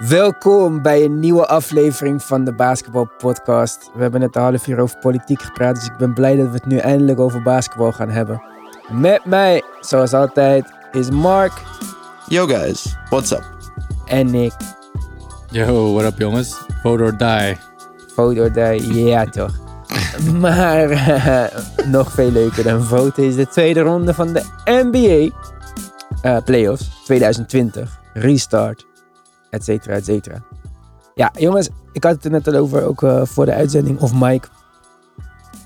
Welkom bij een nieuwe aflevering van de Basketbal Podcast. We hebben net een half uur over politiek gepraat, dus ik ben blij dat we het nu eindelijk over basketbal gaan hebben. Met mij, zoals altijd, is Mark Yo guys, what's up? en Nick. Yo, what up jongens? Vote or die. Vote or die, ja toch. Maar eh, nog veel leuker dan voten is de tweede ronde van de NBA eh, Playoffs 2020. Restart, et cetera, et cetera. Ja, jongens, ik had het er net al over, ook eh, voor de uitzending, of Mike.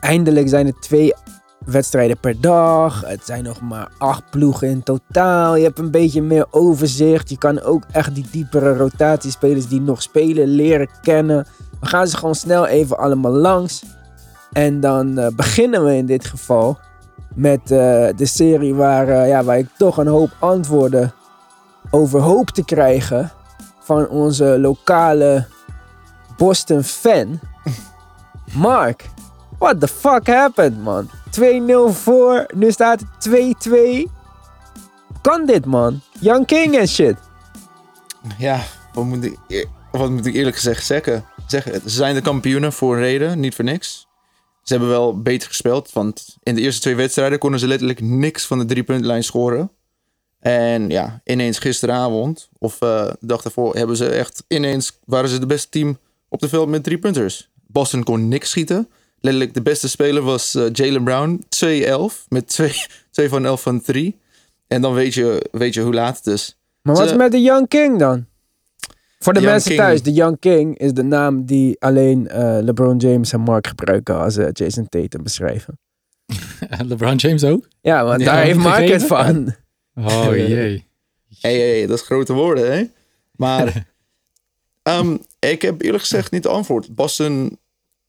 Eindelijk zijn er twee wedstrijden per dag. Het zijn nog maar acht ploegen in totaal. Je hebt een beetje meer overzicht. Je kan ook echt die diepere rotatiespelers die nog spelen leren kennen. We gaan ze gewoon snel even allemaal langs. En dan eh, beginnen we in dit geval met eh, de serie waar, ja, waar ik toch een hoop antwoorden over hoop te krijgen van onze lokale Boston fan. Mark, what the fuck happened, man? 2-0 voor, nu staat het 2-2. Kan dit, man? Young King en shit. Ja, wat moet ik, wat moet ik eerlijk gezegd zeggen? zeggen? Ze zijn de kampioenen voor een reden, niet voor niks. Ze hebben wel beter gespeeld, want in de eerste twee wedstrijden konden ze letterlijk niks van de driepuntlijn scoren. En ja, ineens gisteravond, of eh, de dag daarvoor, hebben ze echt ineens, waren ze de beste team op de veld met drie punters. Boston kon niks schieten. Letterlijk de beste speler was eh, Jalen Brown, 2-11, met 2 2 van 11 van 3. En dan weet je, weet je hoe laat het is. Maar wat is met de Young King dan? Voor de Young mensen King. thuis, de Young King is de naam die alleen eh, LeBron James en Mark gebruiken als ze Jason Tatum beschrijven. LeBron James ook? Ja, want Ja, daar heeft Mark het van. Oh jee. Hey, hey, dat is grote woorden, hè? Maar ehm, ik heb eerlijk gezegd niet de antwoord. Boston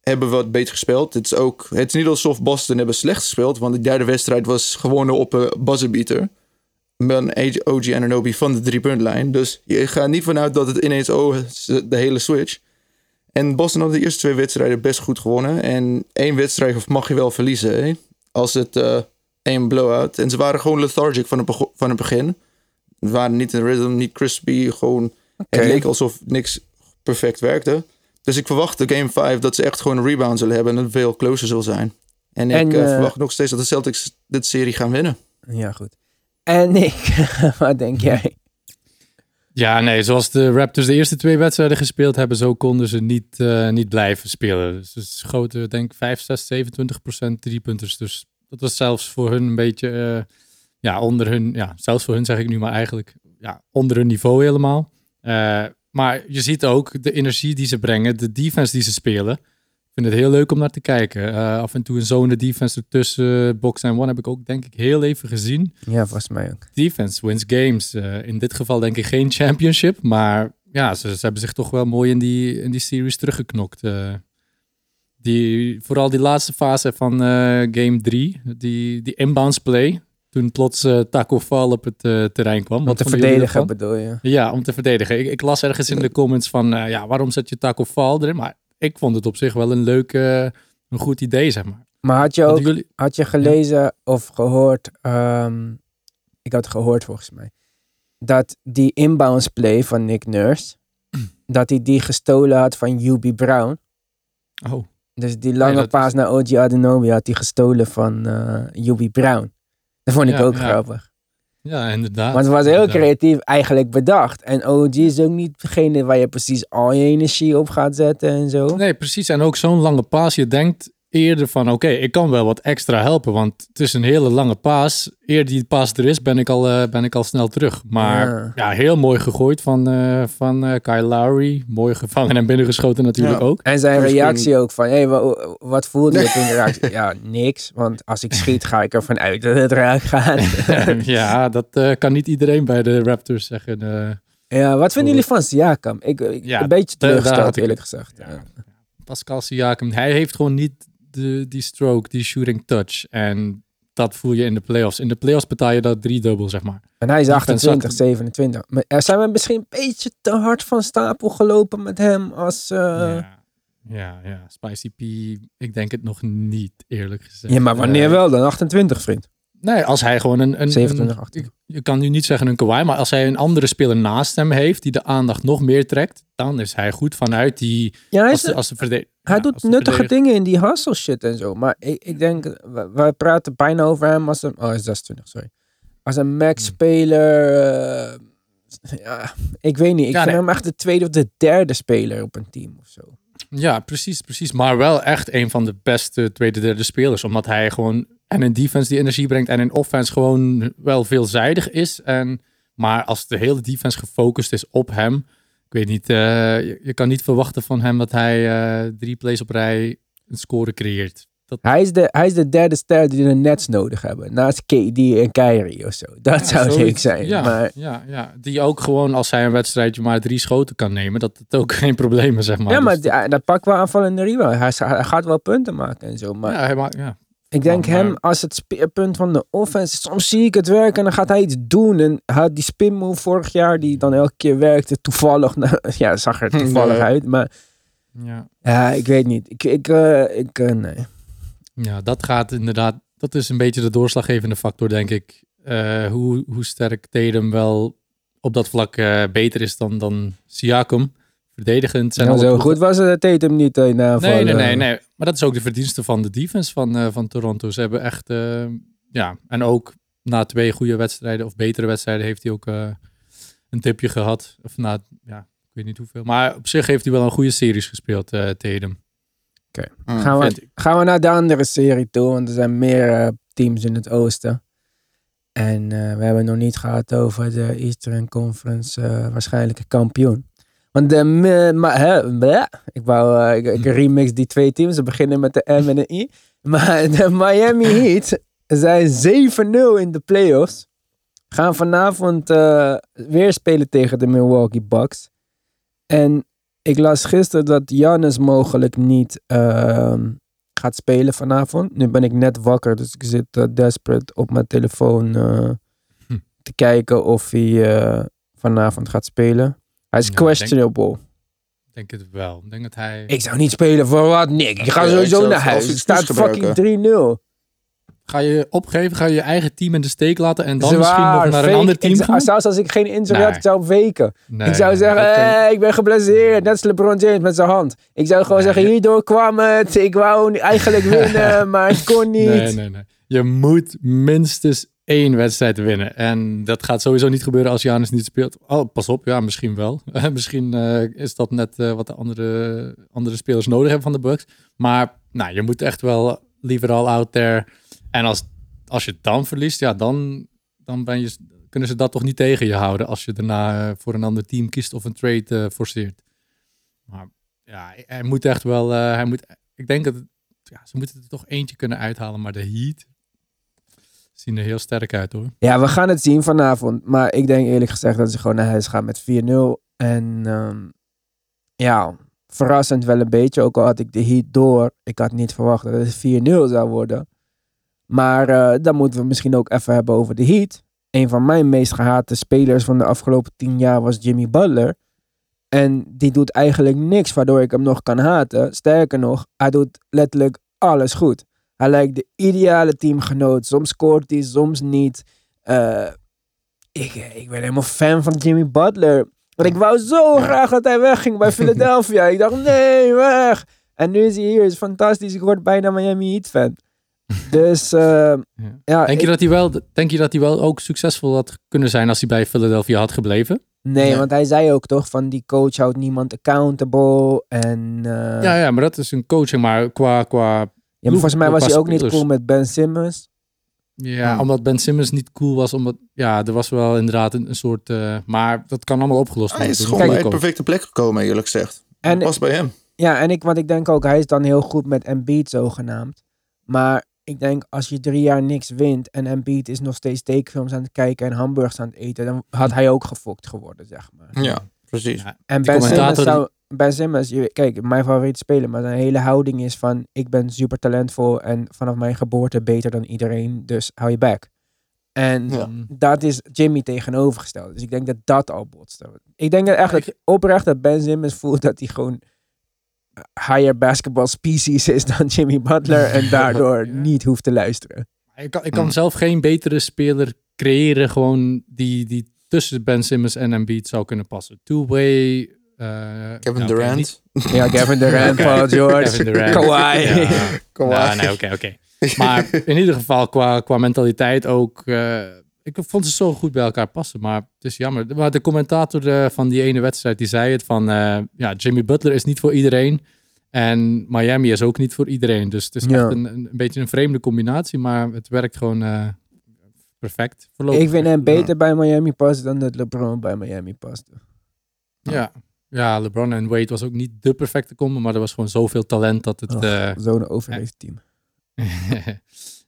hebben wat beter gespeeld. Het is, ook, het is niet alsof Boston hebben slecht gespeeld, want de derde wedstrijd was gewonnen op een buzzerbeater. Met OG Ananobi van de driepuntlijn. Dus je gaat niet vanuit dat het ineens oh, het is de hele switch. En Boston had de eerste twee wedstrijden best goed gewonnen. En één wedstrijd mag je wel verliezen, hè? Als het eh één blowout. En ze waren gewoon lethargic van het, van het begin. We waren niet in rhythm, niet crispy. Gewoon, Oké. Het leek alsof niks perfect werkte. Dus ik verwacht de game 5 dat ze echt gewoon een rebound zullen hebben en het veel closer zal zijn. En ik En, eh, eh, verwacht nog steeds dat de Celtics dit serie gaan winnen. Ja, goed. En Nick, wat denk jij? Ja, nee, zoals de Raptors de eerste twee wedstrijden gespeeld hebben, zo konden ze niet, eh, niet blijven spelen. Dus ze schoten, denk ik, 5, 6, 27 procent driepunters. Dus dat was zelfs voor hun een beetje, eh, ja, onder hun, ja, zelfs voor hun zeg ik nu maar eigenlijk, ja, onder hun niveau helemaal. Eh, maar je ziet ook de energie die ze brengen, de defense die ze spelen. Ik vind het heel leuk om naar te kijken. Eh, af en toe een zone defense ertussen, box en one heb ik ook denk ik heel even gezien Ja, volgens mij ook. defense wins games. In dit geval denk ik geen championship, maar ja, ze, ze hebben zich toch wel mooi in die, in die series teruggeknokt. Eh, die, vooral die laatste fase van eh, game 3, die, die inbounds play, toen plots eh, Taco Fall op het eh, terrein kwam. Om Wat te verdedigen bedoel je? Ja, om te verdedigen. Ik, ik las ergens in de comments van, ja, waarom zet je Taco Fall erin? Maar ik vond het op zich wel een leuk, een goed idee, zeg maar. Maar had je ook jullie... had je gelezen of gehoord, ehm, ik had gehoord volgens mij, dat die inbounds play van Nick Nurse, dat hij die gestolen had van UB Brown. Oh, Dus die lange is- paas naar OG Adenobi had hij gestolen van eh UB Brown. Dat vond ik Ja, ook ja. grappig. ja, inderdaad. Want het was heel Inderdaad. creatief eigenlijk bedacht. En OG is ook niet degene waar je precies al je energie op gaat zetten en zo. Nee, precies. En ook zo'n lange paas. Je denkt eerder van, oké, ik kan wel wat extra helpen. Want het is een hele lange paas. Eer die paas er is, ben ik al, eh, ben ik al snel terug. Maar Ja. ja, heel mooi gegooid van, eh van eh, Kyle Lowry. Mooi gevangen en binnengeschoten natuurlijk Ja. ook. En zijn reactie ook van, hé, hey, wa- wat voelde je toen de reactie? Ja, niks. Want als ik schiet, ga ik ervan uit dat het raak gaat. ja, dat eh, kan niet iedereen bij de Raptors zeggen. eh. ja, wat vinden jullie van Siakam? Ik, ik Ja, een beetje teleurgesteld, eerlijk gezegd. Ja. Ja. Pascal Siakam, hij heeft gewoon niet de, die stroke, die shooting touch. En dat voel je in de playoffs. In de playoffs betaal je dat drie dubbel, zeg maar. En hij is Defense 28, zakt- 27. Maar er zijn we misschien een beetje te hard van stapel gelopen met hem als... eh, ja, ja, ja. Spicy P, ik denk het nog niet, eerlijk gezegd. Ja, maar wanneer Eh, wel dan? 28, vriend. Nee, als hij gewoon een... een 27, een- 18. je, kan nu niet zeggen een Kawhi, maar als hij een andere speler naast hem heeft die de aandacht nog meer trekt, dan is hij goed vanuit die... Ja, hij, Als is, de, als de hij ja, doet als nuttige verdediger- dingen in die hustle shit en zo. Maar ik, ik denk, we, we praten bijna over hem als een... Oh, hij is 26, sorry. Als een Hmm. max-speler... eh, ja, ik weet niet. Ik Ja, vind nee. hem echt de tweede of de derde speler op een team of zo. Ja, precies, precies. Maar wel echt een van de beste tweede, derde spelers. Omdat hij gewoon en in defense die energie brengt en in offense gewoon wel veelzijdig is. En, maar als de hele defense gefocust is op hem, ik weet niet, eh, je, je kan niet verwachten van hem dat hij eh, drie plays op rij een score creëert. Dat, Hij is de, hij is de derde ster die de Nets nodig hebben. Naast KD en Kyrie of zo. Dat zou zoiets. zijn. Ja, Maar ja, ja, die ook gewoon als hij een wedstrijdje maar drie schoten kan nemen, dat het ook geen probleem is, zeg maar. ja, maar Dus- die- dat pakt wel aanvallende rebound. Hij, hij gaat wel punten maken en zo. Maar ja, hij maakt- ja. Ik denk maar- hem als het speerpunt van de offense. Soms zie ik het werken en dan gaat hij iets doen. En had die spin move vorig jaar die dan elke keer werkte. Toevallig. nou, ja, zag er toevallig uit. Maar ja. ja, ik weet niet. Ik, ik, eh, ik eh, nee. Ja, dat gaat inderdaad. Dat is een beetje de doorslaggevende factor, denk ik. Eh, hoe, hoe sterk Tatum wel op dat vlak beter is dan, dan Siakam. Verdedigend zijn Ja, alle zo goed was het Tatum niet eh, in aanval. Nee, nee, nee, eh. nee. Maar dat is ook de verdienste van de defense van, eh, van Toronto. Ze hebben echt, eh, ja, en ook na twee goede wedstrijden of betere wedstrijden heeft hij ook eh, een tipje gehad. Of na, ja, ik weet niet hoeveel. Maar op zich heeft hij wel een goede series gespeeld, eh Tatum. Mm. Gaan, vind we, gaan we naar de andere serie toe, want er zijn meer teams in het oosten. En eh, we hebben het nog niet gehad over de Eastern Conference waarschijnlijke kampioen. Want de, hè, bleh. ik wou, eh, ik, ik remix die twee teams, ze beginnen met de M en de I. Maar de Miami Heat zijn 7-0 in de playoffs. Gaan vanavond eh, weer spelen tegen de Milwaukee Bucks. En ik las gisteren dat Giannis mogelijk niet ehm, gaat spelen vanavond. Nu ben ik net wakker, dus ik zit eh, desperate op mijn telefoon Hm. te kijken of hij vanavond gaat spelen. Hij is Ja, ik questionable. Ik denk het wel. Ik denk dat hij... Ik zou niet spelen voor wat, Nick. Ik ga Ja, ik sowieso naar huis. Het staat fucking gebruiken. 3-0. Ga je opgeven? Ga je je eigen team in de steek laten en dan Zwaar, misschien nog naar fake. een ander Ik team zou- gaan? Zelfs als ik geen injury Nee. had, ik zou weken. Nee, ik zou nee, zeggen, kan hey, ik ben geblesseerd. Net als LeBron James met zijn hand. Ik zou gewoon Nee, zeggen, hierdoor kwam het. Ik wou eigenlijk winnen, maar ik kon niet. Nee, nee, nee. Je moet minstens één wedstrijd winnen. En dat gaat sowieso niet gebeuren als Janus niet speelt. Oh, pas op, ja, misschien wel. misschien eh, is dat net eh, wat de andere, andere spelers nodig hebben van de Bucks. Maar nou, je moet echt wel liever al out there. En als, als je dan verliest, ja, dan, dan ben je, kunnen ze dat toch niet tegen je houden als je daarna eh, voor een ander team kiest of een trade forceert. Maar ja, hij moet echt wel, hij moet, ik denk dat, ja, ze moeten er toch eentje kunnen uithalen, maar de Heat zien er heel sterk uit hoor. Ja, we gaan het zien vanavond. Maar ik denk eerlijk gezegd dat ze gewoon naar huis gaan met 4-0. En ehm, ja, verrassend wel een beetje. Ook al had ik de Heat door. Ik had niet verwacht dat het 4-0 zou worden. Maar eh, dan moeten we misschien ook even hebben over de Heat. Een van mijn meest gehate spelers van de afgelopen tien jaar was Jimmy Butler. En die doet eigenlijk niks waardoor ik hem nog kan haten. Sterker nog, hij doet letterlijk alles goed. Hij lijkt de ideale teamgenoot. Soms scoort hij, soms niet. Eh, ik, ik ben helemaal fan van Jimmy Butler. Want ik wou zo graag dat hij wegging bij Philadelphia. ik dacht, nee, weg. En nu is hij hier. is fantastisch. Ik word bijna Miami Heat fan. Dus eh, ja, Denk je, ik- dat hij wel, denk je dat hij wel ook succesvol had kunnen zijn als hij bij Philadelphia had gebleven? nee, Ja. want hij zei ook toch van die coach houdt niemand accountable. En eh, Ja, ja, maar dat is een coaching, maar qua, qua ja, maar volgens mij was hij ook niet spelers. cool met Ben Simmons. Ja, Hmm. omdat Ben Simmons niet cool was. Omdat, ja, er was wel inderdaad een, een soort... eh, maar dat kan allemaal opgelost Hij worden. is door gewoon een bij het perfecte plek gekomen, eerlijk gezegd. En Pas bij hem. Ja, en ik, wat ik denk ook, hij is dan heel goed met Embiid zogenaamd. Maar ik denk, als je drie jaar niks wint en Embiid is nog steeds tekenfilms aan het kijken en hamburgers aan het eten, dan had hij ook gefokt geworden, zeg maar. Ja, precies. Ja, En Ben Simmons, zou, ben Simmons, kijk, mijn favoriete speler, maar zijn hele houding is van, ik ben super talentvol en vanaf mijn geboorte beter dan iedereen, dus hou je back. En Ja. Dat is Jimmy tegenovergesteld. Dus ik denk dat dat al botste. Ik denk dat echt dat oprecht dat Ben Simmons voelt dat hij gewoon higher basketball species is dan Jimmy Butler en daardoor Ja. niet hoeft te luisteren. Ik kan, ik kan Hmm. zelf geen betere speler creëren, gewoon die, die tussen Ben Simmons en Embiid zou kunnen passen. Two-way. Eh, Kevin oké, Durant. Ja, Kevin Durant, Paul George, Kevin Durant. Kawhi. Ja. Kawhi. Ja, nee, oké, oké. Maar in ieder geval qua, qua mentaliteit ook. eh, ik vond ze zo goed bij elkaar passen. Maar het is jammer. Maar de commentator eh, van die ene wedstrijd, die zei het van... eh, ja, Jimmy Butler is niet voor iedereen. En Miami is ook niet voor iedereen. Dus het is Ja. echt een, een, een beetje een vreemde combinatie. Maar het werkt gewoon eh, perfect. Voorlopig. Ik vind hem beter bij Miami passen dan dat LeBron bij Miami paste. Ja. ja, LeBron en Wade was ook niet de perfecte combo. Maar er was gewoon zoveel talent dat het... Och, eh, Zo'n overrated team.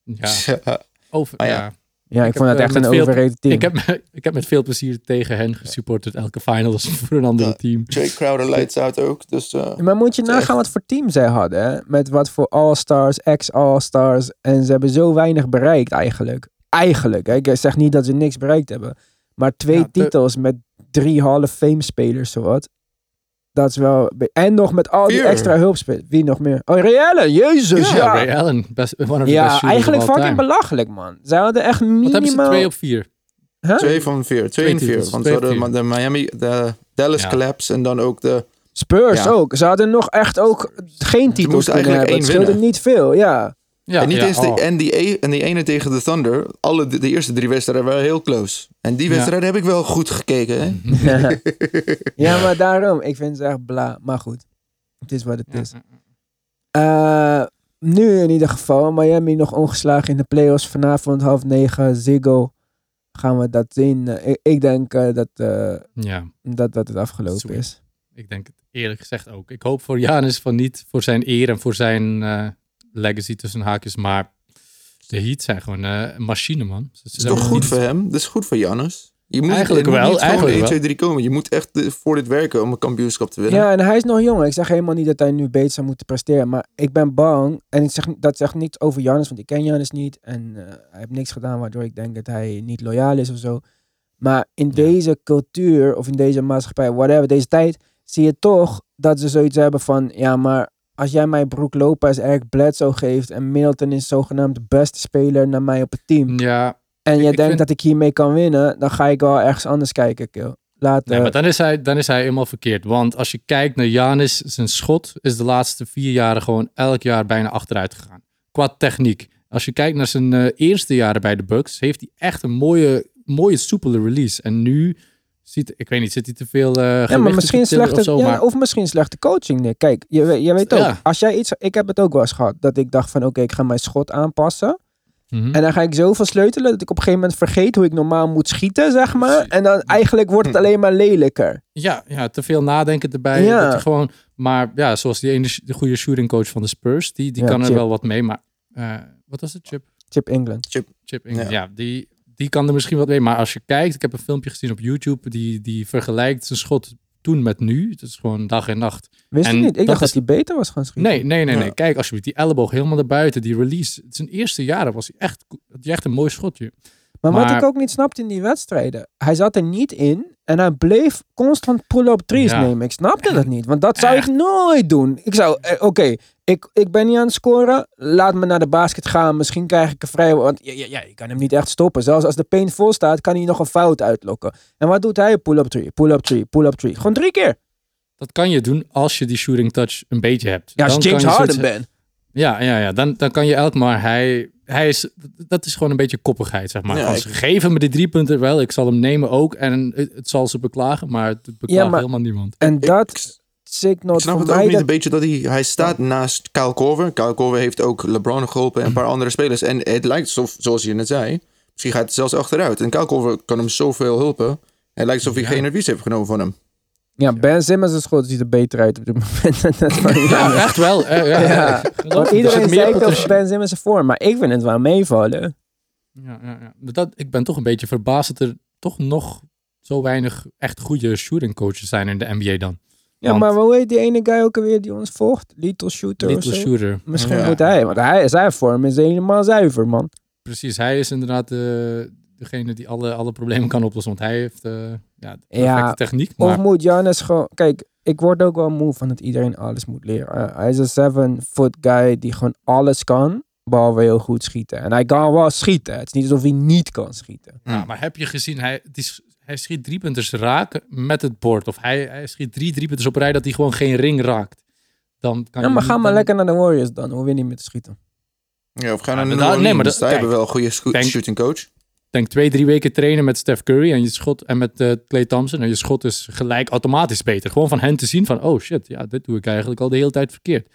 ja, Ja. over, Ah, ja. ja. Ja, ik, Ik vond het eh, echt een overrated team. Ik heb, ik heb met veel plezier tegen hen gesupporterd. Elke finals voor een ander Ja. team. Jay Crowder lights out ook. Dus eh, Maar moet je nagaan wat voor team zij hadden, hè? Met wat voor All-Stars, ex-All-Stars. En ze hebben zo weinig bereikt eigenlijk. Eigenlijk, hè? Ik zeg niet dat ze niks bereikt hebben. Maar twee Ja, te- titels met drie Hall of Fame spelers, zowat. Dat is wel... En nog met al die Vier. extra hulpspelers. Wie nog meer? Oh, Ray Allen, jezus, Ja, ja. Ray Allen. Best, one of the best Ja, eigenlijk fucking time. belachelijk, man. Zij hadden echt Wat hebben ze? minimaal... Twee op vier. Huh? twee van vier. Twee Twee en vier. Want ze hadden de Miami, de Dallas Ja. Collapse en dan ook de... Spurs Ja. ook. Ze hadden nog echt ook geen titels kunnen eigenlijk hebben. Het één scheelde niet veel, ja. Ja, en, niet ja, eens oh. de, en, die, e- en die ene tegen de Thunder. Alle, de, de eerste drie wedstrijden waren heel close. En die Ja. wedstrijd heb ik wel goed gekeken. Hè? ja, maar daarom. Ik vind ze echt bla. Maar goed. Het is wat het Ja, is. Eh, nu in ieder geval. Miami nog ongeslagen in de playoffs. Vanavond half negen. Ziggo. Gaan we dat zien. Eh, ik, ik denk eh, dat, eh, Ja, dat dat het afgelopen Sweet. is. ik denk het eerlijk gezegd ook. Ik hoop voor Janis van niet voor zijn eer en voor zijn eh, legacy tussen haakjes. Maar de Heat zijn gewoon eh, een machine, man. Ze- is toch goed niet- voor hem? Dat is goed voor Jannes. Je moet, Eigenlijk je moet wel, niet gewoon eigenlijk 1, wel. 2, 3 komen. Je moet echt voor dit werken om een kampioenschap te winnen. Ja, en hij is nog jong. Ik zeg helemaal niet dat hij nu beter zou moeten presteren. Maar ik ben bang. En ik zeg, dat zegt niets over Jannis, want ik ken Jannis niet. En eh, hij heeft niks gedaan waardoor ik denk dat hij niet loyaal is of zo. Maar in deze cultuur of in deze maatschappij, whatever, deze tijd, zie je toch dat ze zoiets hebben van, ja, maar als jij mij Brook Lopez, Eric Bledsoe geeft en Middleton is zogenaamd de beste speler naar mij op het team. Ja, En je ik denkt vind- dat ik hiermee kan winnen, dan ga ik wel ergens anders kijken, kill. Laat, Nee, eh, maar dan is, hij, dan is hij helemaal verkeerd. Want als je kijkt naar Janis, zijn schot is de laatste vier jaren gewoon elk jaar bijna achteruit gegaan. Qua techniek. Als je kijkt naar zijn eh, eerste jaren bij de Bucks, heeft hij echt een mooie, mooie soepele release. En nu ziet, ik weet niet, zit hij te veel eh Ja, maar misschien slechte, of zo. ja, maar of misschien slechte coaching. Nee. Kijk, je, weet- je weet ook, Ja. als jij iets, ik heb het ook wel eens gehad, dat ik dacht van oké, ik ga mijn schot aanpassen. Mhm. En dan ga ik zoveel sleutelen dat ik op een gegeven moment vergeet hoe ik normaal moet schieten, zeg maar. En dan eigenlijk wordt het alleen maar lelijker. ja, ja, te veel nadenken erbij. Ja. Dat je gewoon, maar ja, zoals die ene de goede shooting coach van de Spurs, die, die Ja, kan er Chip. wel wat mee. Maar eh, wat was het, Chip? Chip England. Chip England. Ja. Ja, die, die kan er misschien wat mee. Maar als je kijkt, ik heb een filmpje gezien op YouTube, die, die vergelijkt zijn schot toen met nu. Het is gewoon dag en nacht. Wist je niet? Ik dat dacht is- dat hij beter was gaan schieten. Nee, nee, nee, nee. Ja. Kijk, alsjeblieft, die elleboog helemaal naar buiten, die release. Zijn eerste jaren was hij echt, had hij echt een mooi schotje. Maar, wat ik ook niet snapte in die wedstrijden. Hij zat er niet in en hij bleef constant pull-up threes Ja. nemen. Ik snapte dat niet, want dat zou Echt? ik nooit doen. Ik zou, eh, oké, ik, ik ben niet aan het scoren. Laat me naar de basket gaan. Misschien krijg ik een vrij. Want ja, ja, ja, je kan hem niet echt stoppen. Zelfs als de paint vol staat, kan hij nog een fout uitlokken. En wat doet hij? Pull-up three, pull-up three, pull-up three. Gewoon drie keer. Dat kan je doen als je die shooting touch een beetje hebt. Ja, als Dan James kan je Harden soort- bent. Ja, ja, ja. Dan, dan kan je elk maar. Hij, hij is, dat is gewoon een beetje koppigheid, zeg maar. Ja, Als ik- geef hem de drie punten wel. Ik zal hem nemen ook. En het, het zal ze beklagen, maar het beklaagt maar- helemaal niemand. En Ik- dat Ik snap het ook niet dat een beetje dat hij... Hij staat naast Kyle Korver. Kyle Korver heeft ook LeBron geholpen en een paar andere spelers. En het lijkt, alsof, zoals je net zei... Misschien gaat het zelfs achteruit. En Kyle Korver kan hem zoveel helpen. Het lijkt alsof hij Ja. geen advies heeft genomen van hem. Ja, Ben Simmons' schot ziet er beter uit op dit moment. dan dat van Ja, echt wel. eh, ja, Ja. Want er iedereen zei over potentieel- Ben Simmons ervoor, maar ik vind het wel meevallen. Ja, ja, ja. Dat, ik ben toch een beetje verbaasd dat er toch nog zo weinig echt goede shooting coaches zijn in de NBA dan. Ja, maar hoe heet die ene guy ook alweer die ons volgt? Little Shooter Little of zo? shooter. Misschien Ja. moet hij, want hij, zijn vorm is helemaal zuiver, man. Precies, hij is inderdaad de, degene die alle, alle problemen kan oplossen. Want hij heeft eh ja, de perfecte Ja, techniek. Of Maar moet Giannis gewoon... Kijk, ik word ook wel moe van dat iedereen alles moet leren. Uh, hij is een seven-foot guy die gewoon alles kan. Behalve heel goed schieten. En hij kan wel schieten. Het is niet alsof hij niet kan schieten. Ja, maar heb je gezien, hij, het is, hij schiet drie punters raken met het bord. Of hij, hij schiet drie drie punters op rij dat hij gewoon geen ring raakt. Dan kan Ja, je maar ga maar dan- lekker naar de Warriors dan. Hoe weer niet meer te schieten. Ja, of gaan Ja, naar de New nee, maar dat- Zij hebben wel een goede denk- shooting coach. denk twee, drie weken trainen met Steph Curry en je schot en met eh Clay Thompson en je schot is gelijk automatisch beter. Gewoon van hen te zien van, oh shit, ja, dit doe ik eigenlijk al de hele tijd verkeerd.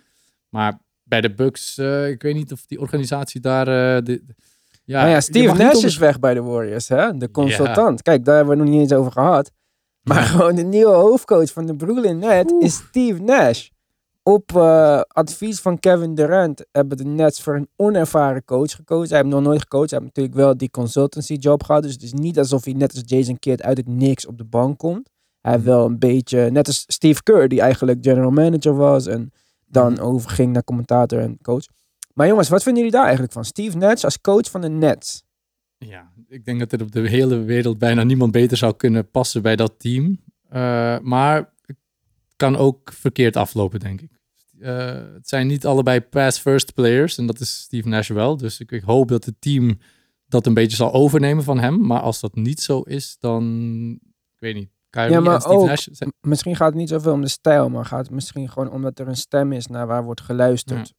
Maar bij de Bucks, eh, ik weet niet of die organisatie daar, eh, de, ja, nou ja, Steve Nash is weg bij de Warriors, hè? De consultant. Kijk, daar hebben we nog niet eens over gehad. Maar gewoon de nieuwe hoofdcoach van de Brooklyn Nets is Steve Nash. Op eh, advies van Kevin Durant hebben de Nets voor een onervaren coach gekozen. Hij heeft nog nooit gecoacht. Hij heeft natuurlijk wel die consultancy job gehad. Dus het is niet alsof hij net als Jason Kidd uit het niks op de bank komt. Hij heeft wel een beetje, net als Steve Kerr, die eigenlijk general manager was. En dan overging naar commentator en coach. Maar jongens, wat vinden jullie daar eigenlijk van? Steve Nash als coach van de Nets. Ja, ik denk dat er op de hele wereld bijna niemand beter zou kunnen passen bij dat team. Eh, maar het kan ook verkeerd aflopen, denk ik. Eh, het zijn niet allebei pass-first players en dat is Steve Nash wel. Dus ik, ik hoop dat het team dat een beetje zal overnemen van hem. Maar als dat niet zo is, dan... Ik weet niet. Kyrie Ja, maar en Steve ook- Nash... zijn- Misschien gaat het niet zoveel om de stijl, maar gaat het misschien gewoon omdat er een stem is naar waar wordt geluisterd. Ja,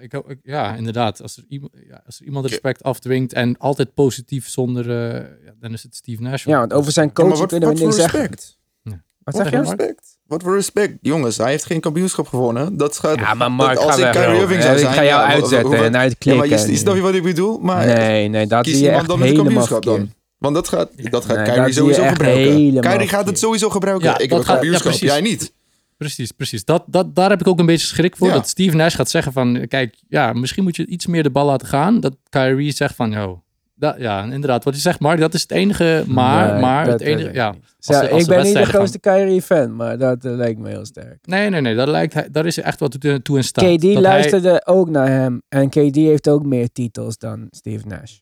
ik, hoop- ik- ja, inderdaad. Als er, iemand, ja, als er iemand respect afdwingt en altijd positief zonder... eh, ja, dan is het Steve Nash. Ja, want over zijn Ja, coach maar wat, kunnen we wat voor niks zeggen. respect? Wat Wat zeg je? Respect. Wat voor respect. Jongens, hij heeft geen kampioenschap gewonnen. Dat gaat... Ja, maar dat- Mark, als ik Kyrie. Irving Ja, zou ik zijn... ga jou ja, uitzetten wat- en Ja, maar uitklikken. je, snap je wat ik bedoel? Maar nee, nee, dat kies zie je iemand echt dan helemaal kampioenschap dan. Want dat gaat, dat gaat Nee, Kyrie sowieso gebruiken. Kyrie gaat het sowieso gebruiken. Ja, ik heb dat een gaat- ja, kampioenschap, jij niet. Precies, precies. Dat, dat, daar heb ik ook een beetje schrik voor. Ja. Dat Steve Nash gaat zeggen van... Kijk, ja, misschien moet je iets meer de bal laten gaan. Dat Kyrie zegt van... Yo, dat, ja, inderdaad. Wat je zegt, Mark, dat is het enige. Maar, Nee, maar dat het enige... Ja, als Ja, als ik de ben niet de grootste Kyrie-fan, maar dat eh, lijkt me heel sterk. Nee, nee, nee. Daar, lijkt daar is echt wat toe in staat. KD Dat hij- luisterde ook naar hem. En KD heeft ook meer titels dan Steve Nash.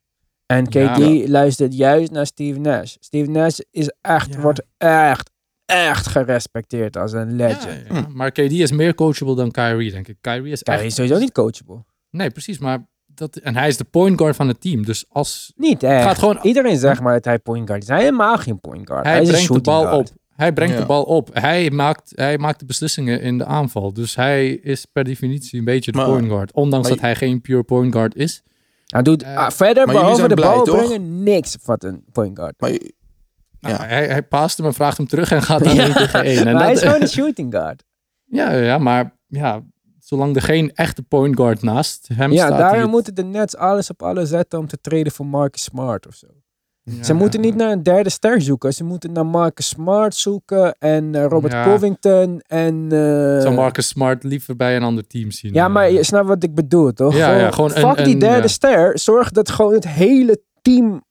En KD Ja. luistert juist naar Steve Nash. Steve Nash is echt, Ja. wordt echt, echt gerespecteerd als een legend. Ja, ja. Maar KD is meer coachable dan Kyrie, denk ik. Kyrie is Kyrie echt... is sowieso niet coachable. Nee, precies. Maar dat, en hij is de point guard van het team. Dus als Niet echt. gaat gewoon Iedereen zegt maar dat hij point guard is. Hij is helemaal geen point guard. Hij, brengt de bal guard. op. Hij brengt Ja. de bal op. Hij maakt, hij maakt de beslissingen in de aanval. Dus hij is per definitie een beetje de Maar- point guard. Ondanks dat hij geen pure point guard is. Hij doet Eh, verder, behalve de bal toch? brengen, niks wat een point guard. Maar Nou, Ja. hij, hij paast hem en vraagt hem terug en gaat dan één tegen één. En maar hij is gewoon een shooting guard. ja, ja, maar ja, zolang er geen echte point guard naast hem Ja, staat... daarom die- moeten de Nets alles op alles zetten om te treden voor Marcus Smart of zo. Ja, Ze moeten niet naar een derde ster zoeken. Ze moeten naar Marcus Smart zoeken en eh, Robert Ja. Covington en... eh, Zou Marcus Smart liever bij een ander team zien. ja, maar Eh, je snapt wat ik bedoel, toch? Ja, ja, gewoon een- fuck die derde ja. ster. Zorg dat gewoon het hele team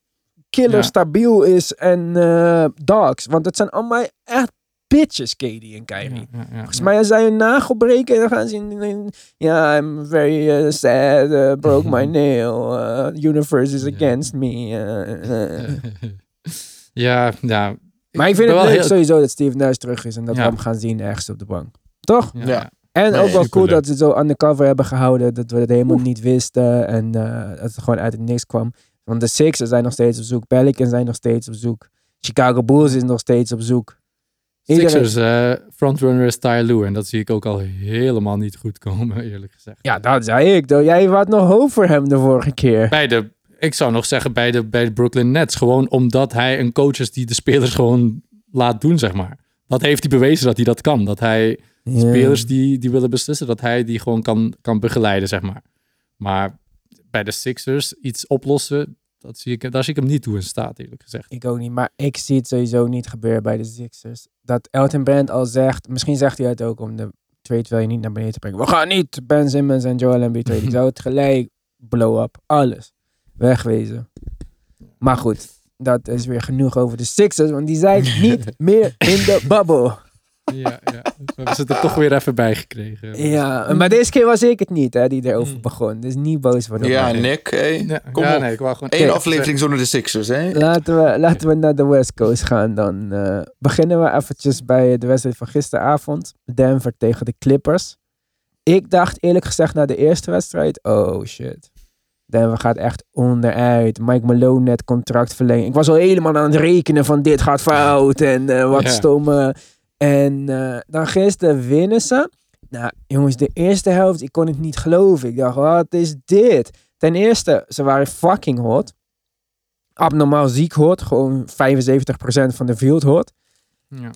killer Ja. stabiel is en eh dogs. Want het zijn allemaal echt bitches, Katie en Kyrie. ja, ja, ja, Volgens mij als zij een nagel breken, dan gaan ze in- in... Ja, I'm very uh, sad, uh, broke my nail, uh, universe is Ja. against me. uh, uh. ja, ja. Maar ik vind het wel leuk heel- sowieso dat Steve Nash terug is en dat Ja. we hem gaan zien ergens op de bank. Toch? Ja. En Nee, ook wel cool dat ze het zo undercover hebben gehouden, dat we het helemaal niet wisten en eh, dat het gewoon uit het niks kwam. Want de Sixers zijn nog steeds op zoek, Pelicans zijn nog steeds op zoek, Chicago Bulls is nog steeds op zoek. Iedereen- Sixers, eh, frontrunner is Ty Lue. En dat zie ik ook al helemaal niet goed komen, eerlijk gezegd. Ja, dat zei ik. Jij had nog hoop voor hem de vorige keer. Bij de, ik zou nog zeggen bij de, bij de Brooklyn Nets. Gewoon omdat hij een coach is die de spelers gewoon laat doen, zeg maar. Dat heeft hij bewezen dat hij dat kan. Dat hij spelers die, die willen beslissen, dat hij die gewoon kan, kan begeleiden, zeg maar. Maar bij de Sixers iets oplossen, dat zie ik, daar zie ik hem niet toe in staat, eerlijk gezegd. Ik ook niet, maar ik zie het sowieso niet gebeuren bij de Sixers. Dat Elton Brand al zegt, misschien zegt hij het ook om de trade wil je niet naar beneden te brengen. We gaan niet Ben Simmons en Joel Embiid trade. Ik zou het gelijk blow up, alles wegwezen. Maar goed, dat is weer genoeg over de Sixers, want die zijn niet meer in de bubble. Ja, ja. We hebben ze er toch weer even bij gekregen. Ja, maar deze keer was ik het niet hè, die erover Mm. begon. Dus niet boos worden. ja, mij. Nick, hey, Ja, kom ja, op. nee, ik wou gewoon... Eén aflevering zonder de Sixers, hè? Laten we, laten we naar de West Coast gaan dan. eh, beginnen we eventjes bij de wedstrijd van gisteravond. Denver tegen de Clippers. Ik dacht eerlijk gezegd na de eerste wedstrijd, oh shit. Denver gaat echt onderuit. Mike Malone net contract verlengen. Ik was al helemaal aan het rekenen van dit gaat fout en eh, wat Ja. stomme. En eh, dan gisteren winnen ze. Nou, jongens, de eerste helft, ik kon het niet geloven. Ik dacht, wat is dit? Ten eerste, ze waren fucking hot. Abnormaal ziek hot. Gewoon 75% van de field hot. Ja.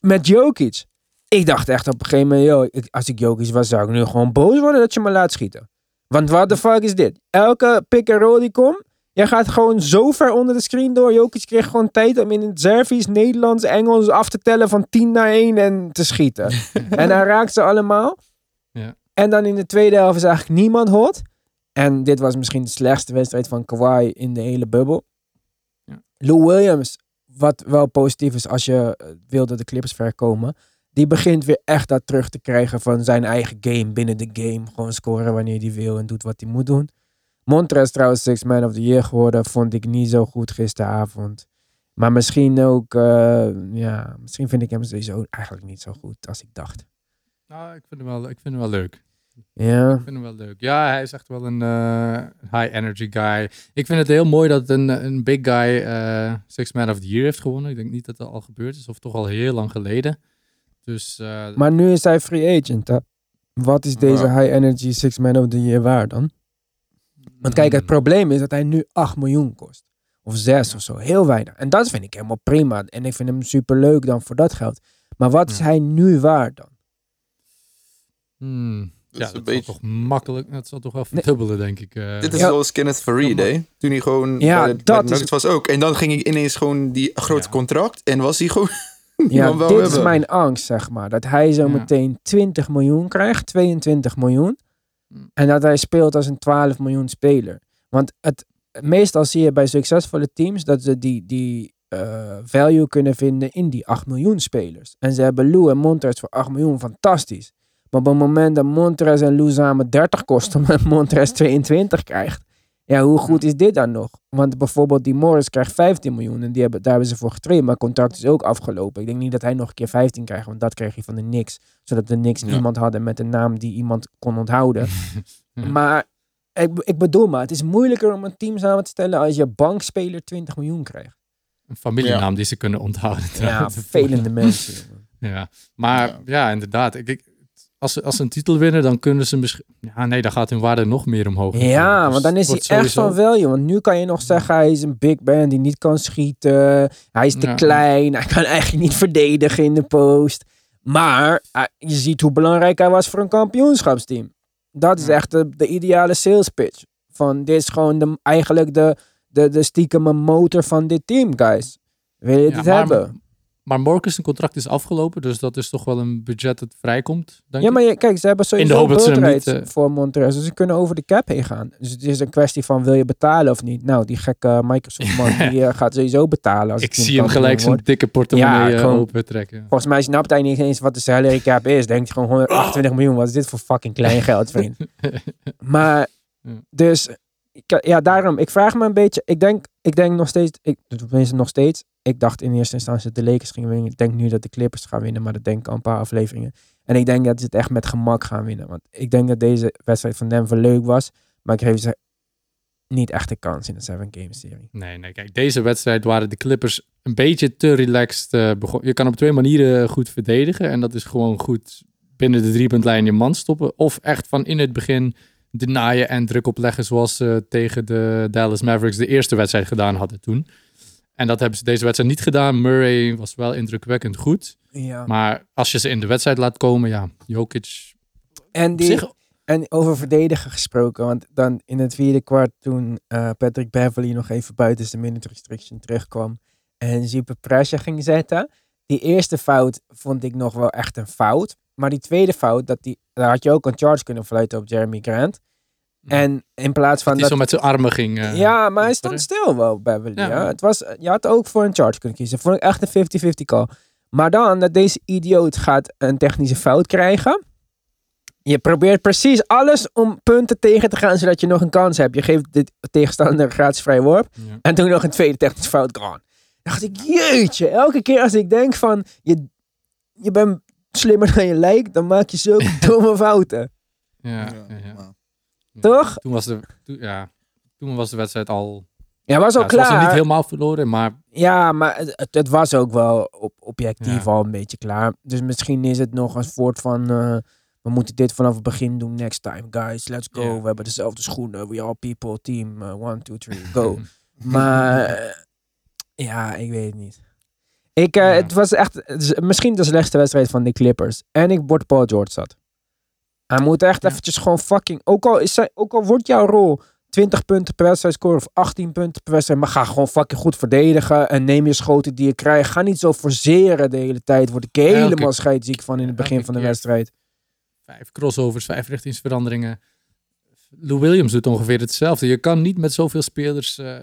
Met Jokic. Ik dacht echt op een gegeven moment, yo, ik- als ik Jokic was, zou ik nu gewoon boos worden dat je me laat schieten. Want wat de fuck is dit? Elke pick and roll die komt, jij gaat gewoon zo ver onder de screen door. Jokic kreeg gewoon tijd om in het Servisch, Nederlands, Engels af te tellen van 10 naar 1 en te schieten. en hij raakt ze allemaal. Ja. En dan in de tweede helft is eigenlijk niemand hot. En dit was misschien de slechtste wedstrijd van Kawhi in de hele bubbel. Ja. Lou Williams, wat wel positief is als je eh, wil dat de Clippers ver komen. Die begint weer echt dat terug te krijgen van zijn eigen game binnen de game. Gewoon scoren wanneer hij wil en doet wat hij moet doen. Montrez trouwens Six Man of the Year geworden. Vond ik niet zo goed gisteravond. Maar misschien ook, eh, ja, misschien vind ik hem sowieso eigenlijk niet zo goed als ik dacht. Nou, ik vind hem wel, ik vind hem wel leuk. Ja, Ik vind hem wel leuk. Ja, hij is echt wel een eh, high energy guy. Ik vind het heel mooi dat een, een big guy eh, Six Man of the Year heeft gewonnen. Ik denk niet dat dat al gebeurd is, of toch al heel lang geleden. Dus maar nu is hij free agent. Hè? Wat is deze high energy Six Man of the Year waard dan? Want kijk, het mm, probleem is dat hij nu 8 miljoen kost. Of 6 of zo. Heel weinig. En dat vind ik helemaal prima. En ik vind hem super leuk dan voor dat geld. Maar wat is Ja. hij nu waard dan? hmm, Dat ja, is een beetje- toch makkelijk, dat zal toch wel verdubbelen, denk ik. eh. Dit is Ja. zoals Kenneth Farid, hè? Toen hij gewoon Ja, bij de, dat bij de is- Nuggets was ook. En dan ging ik ineens gewoon die grote Ja. contract. En was hij gewoon... Ja, dit is mijn angst, zeg maar. Dat hij zo Ja. meteen 20 miljoen krijgt, 22 miljoen. Mm. En dat hij speelt als een 12 miljoen speler. Want het, meestal zie je bij succesvolle teams dat ze die, die eh, value kunnen vinden in die 8 miljoen spelers. En ze hebben Lou en Montrez voor 8 miljoen, fantastisch. Maar op het moment dat Montrez en Lou samen 30 kosten, maar Montrez 22 krijgt. Ja, hoe goed is dit dan nog? Want bijvoorbeeld die Morris krijgt 15 miljoen en die hebben, daar hebben ze voor getraind. Maar het contract is ook afgelopen. Ik denk niet dat hij nog een keer 15 krijgt, want dat kreeg hij van de Knicks. Zodat de Knicks Ja. iemand hadden met een naam die iemand kon onthouden. Ja. Maar ik, ik bedoel maar, het is moeilijker om een team samen te stellen als je bankspeler 20 miljoen krijgt. Een familienaam die ze kunnen onthouden. Ja, vervelende mensen. Ja, maar Ja. ja, inderdaad. Ik, ik, als, ze, als ze een titel winnen, dan kunnen ze misschien... Ja, nee, dan gaat hun waarde nog meer omhoog. Ja, natuurlijk. Dus want dan is hij echt van value. Want nu kan je nog zeggen, hij is een big man die niet kan schieten. Hij is te Ja. klein. Hij kan eigenlijk niet verdedigen in de post. Maar hij- je ziet hoe belangrijk hij was voor een kampioenschapsteam. Dat is Ja. echt de, de ideale sales pitch. Van dit is gewoon de, eigenlijk de, de, de stiekeme motor van dit team, guys. Wil je Ja, dit maar, hebben? Maar Morcus, zijn contract is afgelopen, dus dat is toch wel een budget dat vrijkomt, denk Ja, ik. maar je, kijk, ze hebben In de sowieso niet, rights eh, voor Montrez. Dus ze kunnen over de cap heen gaan. Dus het is een kwestie van, wil je betalen of niet? Nou, die gekke Microsoft man, die eh, gaat sowieso betalen. Als Ik zie hem gelijk zijn dikke portemonnee Ja, eh, gewoon- open trekken. Volgens mij snapt hij niet eens wat de salary cap is. Denkt gewoon 128 miljoen. Wat is dit voor fucking klein geld, vriend? maar, dus, ja, daarom. Ik vraag me een beetje. Ik denk, ik denk nog steeds, ik, tenminste nog steeds. Ik dacht in eerste instantie dat de Lakers gingen winnen. Ik denk nu dat de Clippers gaan winnen, maar dat denk ik al een paar afleveringen. En ik denk dat ze het echt met gemak gaan winnen. Want ik denk dat deze wedstrijd van Denver leuk was. Maar ik geef ze niet echt de kans in de 7-game serie. Nee, nee, kijk, deze wedstrijd waren de Clippers een beetje te relaxed eh, begonnen. Je kan op twee manieren goed verdedigen. En dat is gewoon goed binnen de driepuntlijn je man stoppen. Of echt van in het begin denaaien en druk opleggen zoals ze tegen de Dallas Mavericks de eerste wedstrijd gedaan hadden toen. En dat hebben ze deze wedstrijd niet gedaan. Murray was wel indrukwekkend goed. Ja. Maar als je ze in de wedstrijd laat komen, ja, Jokic... En, die, zich, en over verdedigen gesproken. Want dan in het vierde kwart toen eh, Patrick Beverly nog even buiten zijn minute restriction terugkwam. En super pressure ging zetten. Die eerste fout vond ik nog wel echt een fout. Maar die tweede fout, dat die, daar had je ook een charge kunnen fluiten op Jeremy Grant. En in plaats van die dat... zo met zijn armen ging... eh, ja, maar hij stond stil wel, Beverly. Ja. Ja. Het was, je had ook voor een charge kunnen kiezen. Vond ik echt een 50-50 call. Maar dan dat deze idioot gaat een technische fout krijgen. Je probeert precies alles om punten tegen te gaan, zodat je nog een kans hebt. Je geeft de tegenstander gratis vrij worp. Ja. En toen nog een tweede technische fout. Gone. dacht ik, jeetje. Elke keer als ik denk van, je, je bent slimmer dan je lijkt, dan maak je zulke domme fouten. Ja, Ja, Toch? Toen was de, toen, ja, toen was de wedstrijd al... Ja, was al Ja, ze was klaar. niet helemaal verloren, maar Ja, maar het, het- was ook wel op, objectief Ja. al een beetje klaar. Dus misschien is het nog een soort van... eh, we moeten dit vanaf het begin doen. Next time, guys. Let's go. We hebben dezelfde schoenen. We all people. Team. eh, one, two, three, go. maar eh, ja, ik weet het niet. Ik, eh, Ja. Het was echt misschien de slechtste wedstrijd van de Clippers. En ik word Paul George zat. Hij moet echt Ja. eventjes gewoon fucking... Ook al, is zij, ook al wordt jouw rol 20 punten per wedstrijd scoren of 18 punten per wedstrijd. Maar ga gewoon fucking goed verdedigen. En neem je schoten die je krijgt. Ga niet zo forceren de hele tijd. Word ik helemaal Elke- scheidziek van in het begin van de wedstrijd. vijf crossovers, vijf richtingsveranderingen. Lou Williams doet ongeveer hetzelfde. Je kan niet met zoveel spelers eh,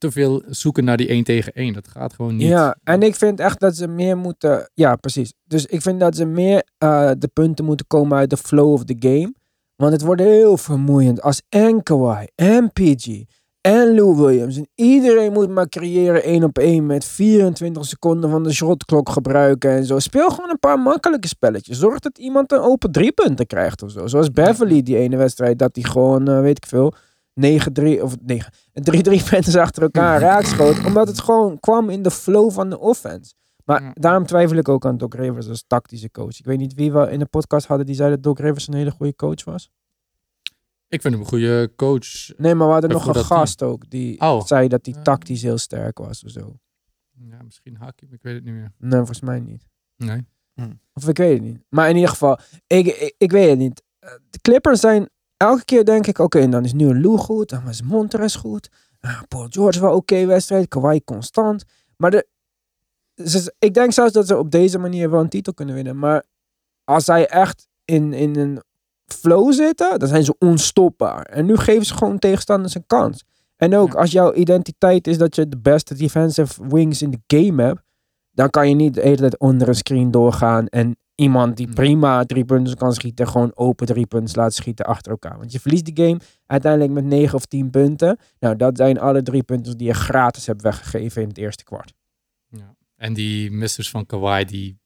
te veel zoeken naar die 1 tegen 1. Dat gaat gewoon niet. Ja, en ik vind echt dat ze meer moeten... Ja, precies. Dus ik vind dat ze meer eh, de punten moeten komen uit de flow of the game. Want het wordt heel vermoeiend als en Kawhi en PG en Lou Williams. En iedereen moet maar creëren één op één met 24 seconden van de shotklok gebruiken en zo. Speel gewoon een paar makkelijke spelletjes. Zorg dat iemand een open drie punten krijgt of zo. Zoals Beverly die ene wedstrijd, dat hij gewoon, eh, weet ik veel, 9-3 of 9, 3-3 punten achter elkaar raakschoot. Omdat het gewoon kwam in de flow van de offense. Maar Ja. daarom twijfel ik ook aan Doc Rivers als tactische coach. Ik weet niet wie we in de podcast hadden die zei dat Doc Rivers een hele goede coach was. Ik vind hem een goede coach. Nee, maar we hadden nog een team. gast ook die Oh. zei dat hij tactisch heel sterk was of zo. Ja, misschien Hakim, ik weet het niet meer. Nee, volgens mij niet. Nee. Of ik weet het niet. Maar in ieder geval, ik, ik, ik weet het niet. Eh, De Clippers zijn elke keer denk ik, oké, dan is nu een Lou goed, dan was Montres goed. Ah, Paul George wel oké wedstrijd, Kawhi constant. Maar de, ze- ik denk zelfs dat ze op deze manier wel een titel kunnen winnen. Maar als zij echt in, in een flow zitten, dan zijn ze onstopbaar. En nu geven ze gewoon tegenstanders een kans. En ook als jouw identiteit is dat je de beste defensive wings in de game hebt, dan kan je niet de hele tijd onder een screen doorgaan en iemand die Nee. prima drie punten kan schieten, gewoon open drie punten laten schieten achter elkaar. Want je verliest die game uiteindelijk met 9 of 10 punten. Nou, dat zijn alle drie punten die je gratis hebt weggegeven in het eerste kwart. Ja. En die missers van Kawhi, die,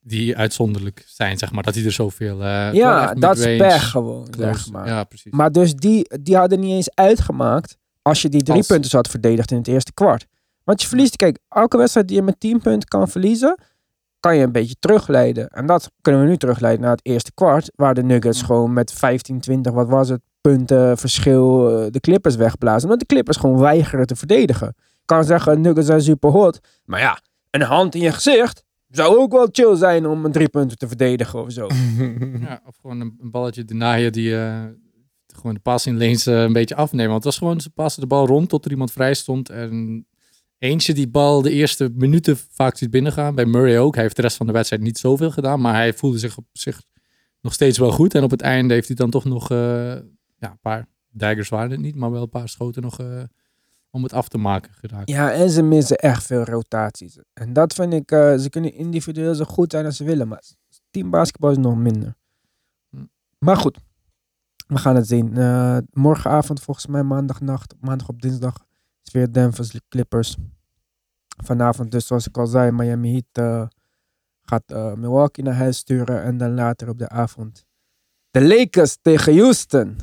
die uitzonderlijk zijn, zeg maar. Dat die er zoveel... gewoon ja, dat is pech gewoon, zeg maar. Ja, precies. Maar dus die, die hadden niet eens uitgemaakt als je die drie Als- punten had verdedigd in het eerste kwart. Want je verliest, kijk, elke wedstrijd die je met 10 punten kan verliezen, kan je een beetje terugleiden. En dat kunnen we nu terugleiden naar het eerste kwart, waar de Nuggets Ja. gewoon met 15, 20, wat was het, punten verschil eh, de Clippers wegblazen. Omdat de Clippers gewoon weigeren te verdedigen. Ik kan zeggen, Nuggets zijn super hot, maar ja, een hand in je gezicht zou ook wel chill zijn om een drie punten te verdedigen of zo. Ja, of gewoon een, een balletje denaaien die eh, gewoon de passing lanes eh, een beetje afnemen. Want het was gewoon, ze passen de bal rond tot er iemand vrij stond. En eentje die bal de eerste minuten vaak ziet binnengaan. Bij Murray ook. Hij heeft de rest van de wedstrijd niet zoveel gedaan. Maar hij voelde zich op zich nog steeds wel goed. En op het einde heeft hij dan toch nog eh, ja, een paar daggers waren het niet. Maar wel een paar schoten nog eh, om het af te maken geraakt. Ja, en ze missen echt veel rotaties. En dat vind ik, eh, ze kunnen individueel zo goed zijn als ze willen, maar teambasketbal is nog minder. Hm. Maar goed, we gaan het zien. Morgenavond, volgens mij maandagnacht, maandag op dinsdag, is weer Denver Clippers. Vanavond dus, zoals ik al zei, Miami Heat eh, gaat eh, Milwaukee naar huis sturen. En dan later op de avond de Lakers tegen Houston.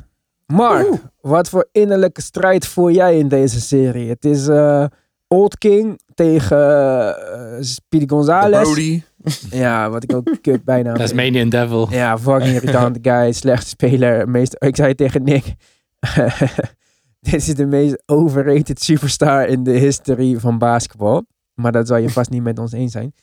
Mark, wat voor innerlijke strijd voer jij in deze serie? Het is eh, Old King tegen uh, Speedy Gonzalez. Brody. Ja, wat ik ook kut bijna. Tasmanian Devil. Ja, fucking irritante guy, slechte speler. Meest, ik zei tegen Nick, dit is de meest overrated superstar in de history van basketbal. Maar dat zal je vast niet met ons eens zijn.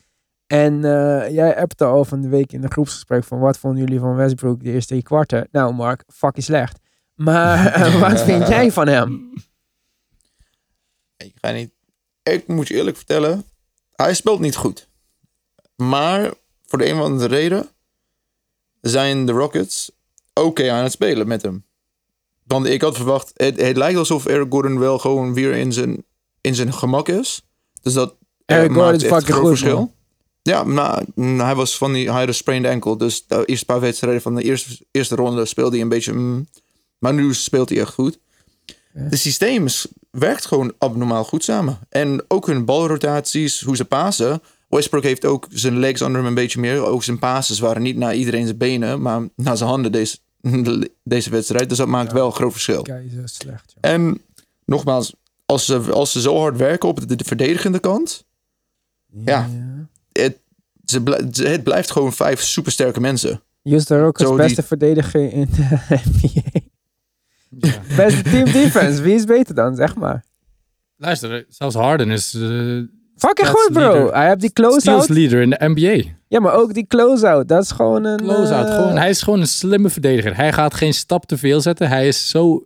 En eh, jij appte al van de week in de groepsgesprek van wat vonden jullie van Westbrook de eerste drie kwarten? Nou Mark, fucking slecht. Maar eh, wat vind jij van hem? Ik ga niet. Ik moet je eerlijk vertellen. Hij speelt niet goed. Maar voor de een of andere reden zijn de Rockets oké aan het spelen met hem. Want ik had verwacht. Het, het lijkt alsof Eric Gordon wel gewoon weer in zijn, in zijn gemak is. Dus dat. eh, Eric Gordon maakt is echt een groot goed, verschil. man. Ja, mm, hij was van die. Hij had een sprained ankle. Dus de eerste paar wedstrijden van de eerste, eerste ronde speelde hij een beetje. mm, maar nu speelt hij echt goed. Ja. De systeem werkt gewoon abnormaal goed samen. En ook hun balrotaties, hoe ze pasen. Westbrook heeft ook zijn legs onder hem een beetje meer. Ook zijn passes waren niet naar iedereen zijn benen, maar naar zijn handen deze, deze wedstrijd. Dus dat maakt wel een groot verschil. Keizer slecht. joh. En nogmaals, als ze, als ze zo hard werken op de, de verdedigende kant, Ja. het, ze het blijft gewoon vijf supersterke mensen. Rockets Zo, die- beste verdediger in de NBA. Ja. Beste team defense. Wie is beter dan? Zeg maar. Luister, zelfs Harden is eh Fucking That's goed, bro. leader. Hij heeft die steals close-out. leader in de NBA. Ja, maar ook die close-out. Dat is gewoon een... Close-out. eh, Gewoon, hij is gewoon een slimme verdediger. Hij gaat geen stap te veel zetten. Hij is zo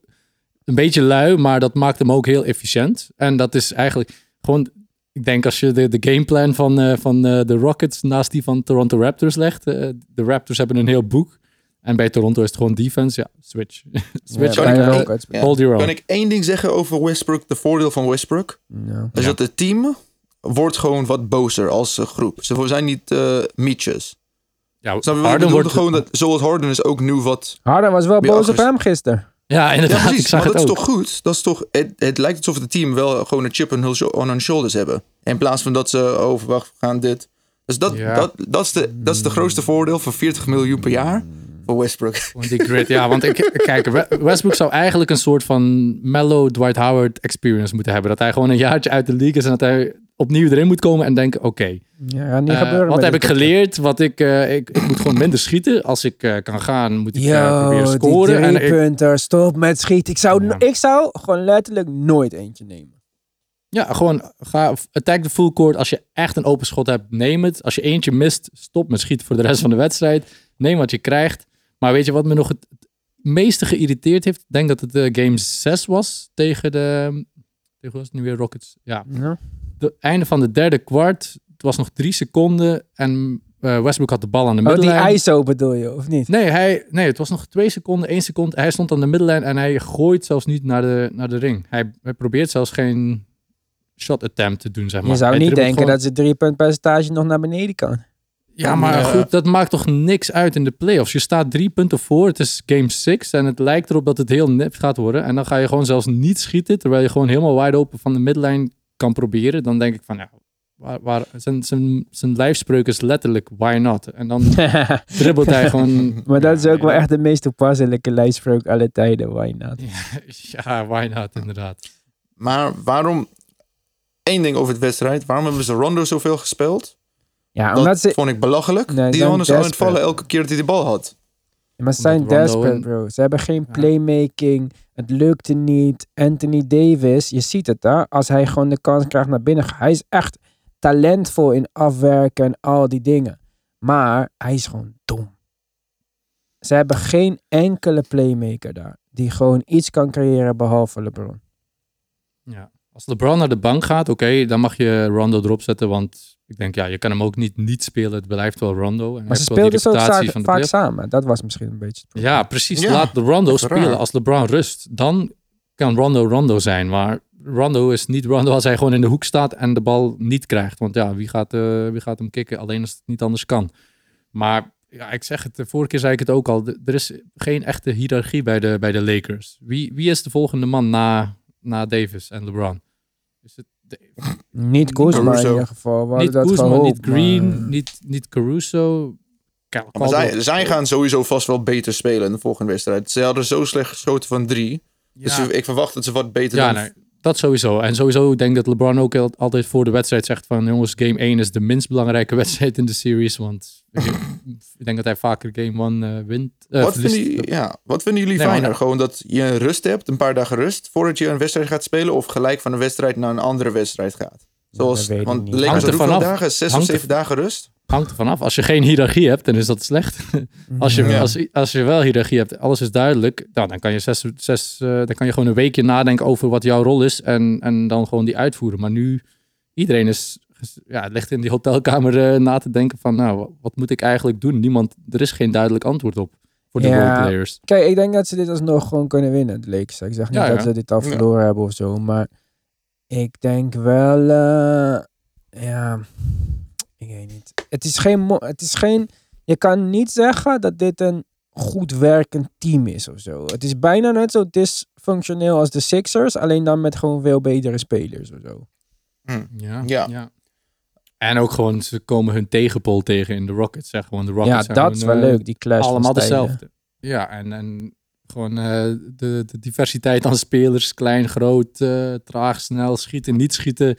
een beetje lui, maar dat maakt hem ook heel efficiënt. En dat is eigenlijk gewoon... Ik denk als je de, de gameplan van, eh, van eh, de Rockets naast die van Toronto Raptors legt. eh, de Raptors hebben een heel boek. En bij Toronto is het gewoon defense. Ja, switch. switch. Ja, Kan ik- de Rockets. Ja. Hold your own. Kan ik één ding zeggen over Westbrook? De voordeel van Westbrook Ja. is Ja. dat het team wordt gewoon wat bozer als groep. Ze zijn niet eh mietjes. Ja, Snap Harden wordt... Gewoon dat, zoals Harden is ook nu wat... Harden was wel boos op hem gisteren. Ja, Ja, inderdaad. ik precies. zag Maar het dat is ook. toch goed? Dat is toch, het, het lijkt alsof het team wel gewoon een chip on hun, shoulders hebben. In plaats van dat ze overwacht gaan dit. Dus dat, Ja. dat, dat, is de, dat is de grootste voordeel voor 40 miljoen per jaar voor Westbrook. Die grid, ja. Want ik, kijk, We- Westbrook zou eigenlijk een soort van mellow Dwight Howard experience moeten hebben. Dat hij gewoon een jaartje uit de league is en dat hij opnieuw erin moet komen en denken, oké. Ja, eh, wat heb ik geleerd? Wat ik, eh, ik, ik moet gewoon minder schieten. Als ik eh, kan gaan, moet ik Yo, proberen scoren. En ik. Stop met schieten. Ik zou, Ja. ik zou gewoon letterlijk nooit eentje nemen. ja, gewoon ga attack de full court. Als je echt een open schot hebt, neem het. Als je eentje mist, stop met schieten voor de rest van de wedstrijd. Neem wat je krijgt. Maar weet je wat me nog het, meeste geïrriteerd heeft? Ik denk dat het game 6 was tegen de... Tegen was het nu weer Rockets? Ja. Ja. Het einde van de derde kwart. Het was nog drie seconden en eh, Westbrook had de bal aan de Oh, die middenlijn. ISO bedoel je, of niet? Nee, hij, nee, het was nog twee seconden, één seconde. Hij stond aan de middenlijn en hij gooit zelfs niet naar de, naar de ring. Hij, hij probeert zelfs geen shot attempt te doen, zeg maar. Je zou Hij niet denken gewoon- dat zijn drie-punt percentage nog naar beneden kan. Ja, maar goed, dat maakt toch niks uit in de playoffs. Je staat drie punten voor, het is game 6 en het lijkt erop dat het heel nep gaat worden. En dan ga je gewoon zelfs niet schieten, terwijl je gewoon helemaal wide open van de midlijn kan proberen. Dan denk ik van, ja, waar, waar, zijn, zijn, zijn lijfspreuk is letterlijk, why not? En dan dribbelt hij gewoon... maar dat is Ja, ook wel echt de meest toepasselijke lijstspreuk alle tijden. Why not? Ja, why not, inderdaad. Maar waarom... Eén ding over het wedstrijd. Waarom hebben ze Rondo zoveel gespeeld? Ja, Dat omdat ze... vond ik belachelijk. Nee, die het desperate. vallen elke keer dat hij de bal had. Maar ze zijn desperate, en- bro. Ze hebben geen Ja. Het lukte niet. Anthony Davis, je ziet het hè. Als hij gewoon de kans krijgt naar binnen. Hij is echt talentvol in afwerken en al die dingen. Maar hij is gewoon dom. Ze hebben geen enkele playmaker daar. Die gewoon iets kan creëren behalve LeBron. Ja. Als LeBron naar de bank gaat, oké, dan mag je Rondo erop zetten. Want ik denk, ja, je kan hem ook niet niet spelen. Het blijft wel Rondo. En hij Maar ze speelden zo vaak, van de vaak playoff. samen. Dat was misschien een beetje het probleem. Ja, precies. Ja, Laat de Rondo spelen. raar. Als LeBron rust, dan kan Rondo Rondo zijn. Maar Rondo is niet Rondo als hij gewoon in de hoek staat en de bal niet krijgt. Want ja, wie gaat, eh, wie gaat hem kicken? Alleen als het niet anders kan. Maar ja, ik zeg het, de vorige keer zei ik het ook al. Er is geen echte hiërarchie bij de, bij de Lakers. Wie, wie is de volgende man na, na Davis en LeBron? Is het de- Niet Kuzma in ieder geval. We niet dat Kuzma, gehoopt, niet Green, maar- niet, niet Caruso. Cal- Maar zij, zij gaan sowieso vast wel beter spelen in de volgende wedstrijd. Ze hadden zo slecht geschoten van drie. Dus Ja. ik verwacht dat ze wat beter Ja, dan... nee, dat sowieso. En sowieso denk ik dat LeBron ook al- altijd voor de wedstrijd zegt van... jongens, game 1 is de minst belangrijke wedstrijd in de series. Want ik, denk dat hij vaker game 1 eh, wint. eh, Wat verliest. vinden, jullie- ja, wat vinden jullie Nee, fijner? ja. Gewoon dat je een rust hebt, een paar dagen rust, voordat je een wedstrijd gaat spelen, of gelijk van een wedstrijd naar een andere wedstrijd gaat? Zoals, dat weet ik want de Lakers er vanaf. dagen? Zes of zeven dagen rust? Hangt er vanaf. Als je geen hiërarchie hebt, dan is dat slecht. als, je, Ja. als, als je wel hiërarchie hebt, alles is duidelijk... Nou, dan, kan je zes, zes, eh, dan kan je gewoon een weekje nadenken over wat jouw rol is... en, en dan gewoon die uitvoeren. Maar nu, iedereen is... Ja, ligt in die hotelkamer eh, na te denken van... nou, wat, wat moet ik eigenlijk doen? Niemand, er is geen duidelijk antwoord op voor de Ja. roleplayers. Kijk, ik denk dat ze dit alsnog gewoon kunnen winnen, de Lakers. Ik zeg niet Ja, dat ja. ze dit al Ja. verloren hebben of zo, maar ik denk wel, eh, ja, ik weet niet. Het is geen, het is geen, je kan niet zeggen dat dit een goed werkend team is of zo. Het is bijna net zo dysfunctioneel als de Sixers, alleen dan met gewoon veel betere spelers of zo. Ja, Ja. ja. En ook gewoon, ze komen hun tegenpol tegen in de Rockets. Zeg gewoon, de Ja, Rockets zijn dat is wel eh, leuk, die clash allemaal dezelfde. Ja, en, en gewoon eh, de, de diversiteit aan spelers. Klein, groot, eh, traag, snel, schieten, niet schieten.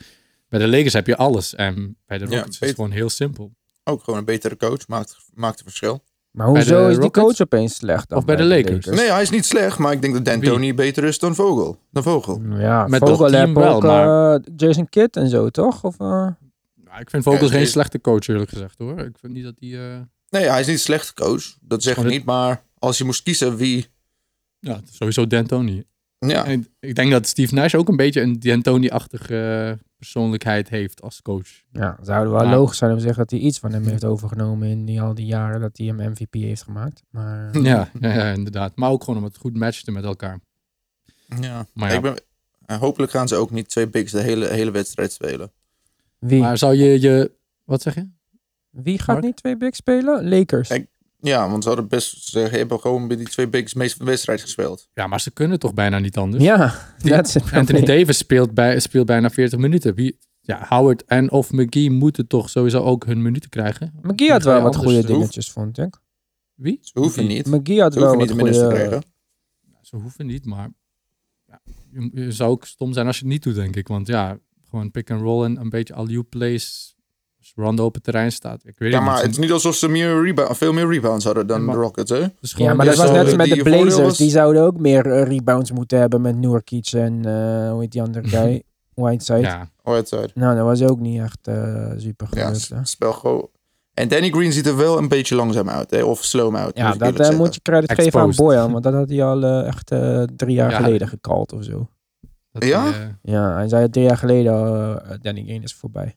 Bij de Lakers heb je alles. En bij de Ja, Rockets is het gewoon heel simpel. Ook gewoon een betere coach. Maakt, maakt een verschil. Maar hoezo is die Rockets? coach opeens slecht dan Of bij de Lakers? Nee, hij is niet slecht. Maar ik denk dat Wie? D'Antoni beter is dan Vogel. Dan Vogel. Ja, Met Vogel heb wel, ook maar- eh, Jason Kidd en zo, toch? Of, eh, Nou, ik vind Vogel Ja, geen slechte coach, eerlijk gezegd hoor. Ik vind niet dat hij. eh, Nee, hij is niet slecht coach. Dat zeg ik dit- niet. Maar als je moest kiezen wie... ja, sowieso D'Antoni. Ja, En ik denk dat Steve Nash ook een beetje een D'Antoni-achtige eh, persoonlijkheid heeft als coach. ja, zou het wel logisch zijn om te zeggen dat hij iets van hem heeft overgenomen in die, al die jaren dat hij hem MVP heeft gemaakt. Maar eh, Ja, ja, ja, inderdaad. Maar ook gewoon om het goed matchte met elkaar. ja. Maar ja. Ik ben, en hopelijk gaan ze ook niet twee bigs de hele, hele wedstrijd spelen. wie, Maar zou je je. Wat zeg je? wie gaat Mark? niet twee big spelen? Lakers. Ik- Ja, want ze hadden best... Ze hebben gewoon bij die twee bigs de meeste wedstrijd gespeeld. Ja, maar ze kunnen toch bijna niet anders? ja, Die- dat Anthony. Davis speelt, bij, speelt bijna 40 minuten. Wie, ja, Howard en of McGee moeten toch sowieso ook hun minuten krijgen. McGee had wel wat goede dingetjes, vond ik. Wie? Ze hoeven McGee. niet. McGee had Ze wel hoeven wat niet de minuten te goede... krijgen. Ze hoeven niet, maar ja, je, je zou ook stom zijn als je het niet doet, denk ik. Want ja, gewoon pick and roll en een beetje all-you plays. Als Rondo op het terrein staat. Ik weet Ja, het maar het is niet alsof ze meer rebound, veel meer rebounds hadden dan Ja, maar- de Rockets, hè? Ja, maar Ja, dat was net als met de Blazers. was- Die zouden ook meer eh, rebounds moeten hebben met Noorkic en eh, hoe heet die andere guy? Whiteside. ja, Whiteside. Nou, dat was ook niet echt eh, super Ja, gelukt. hè. s- spel gewoon. En Danny Green ziet er wel een beetje langzaam uit, hè? Of slow out. Ja, moet dat moet je credit geven aan Exposed. Boyan, want dat had hij al echt eh, drie jaar Ja. geleden gekald of zo. dat, Ja? eh, Ja, hij zei drie jaar geleden Danny Green is voorbij.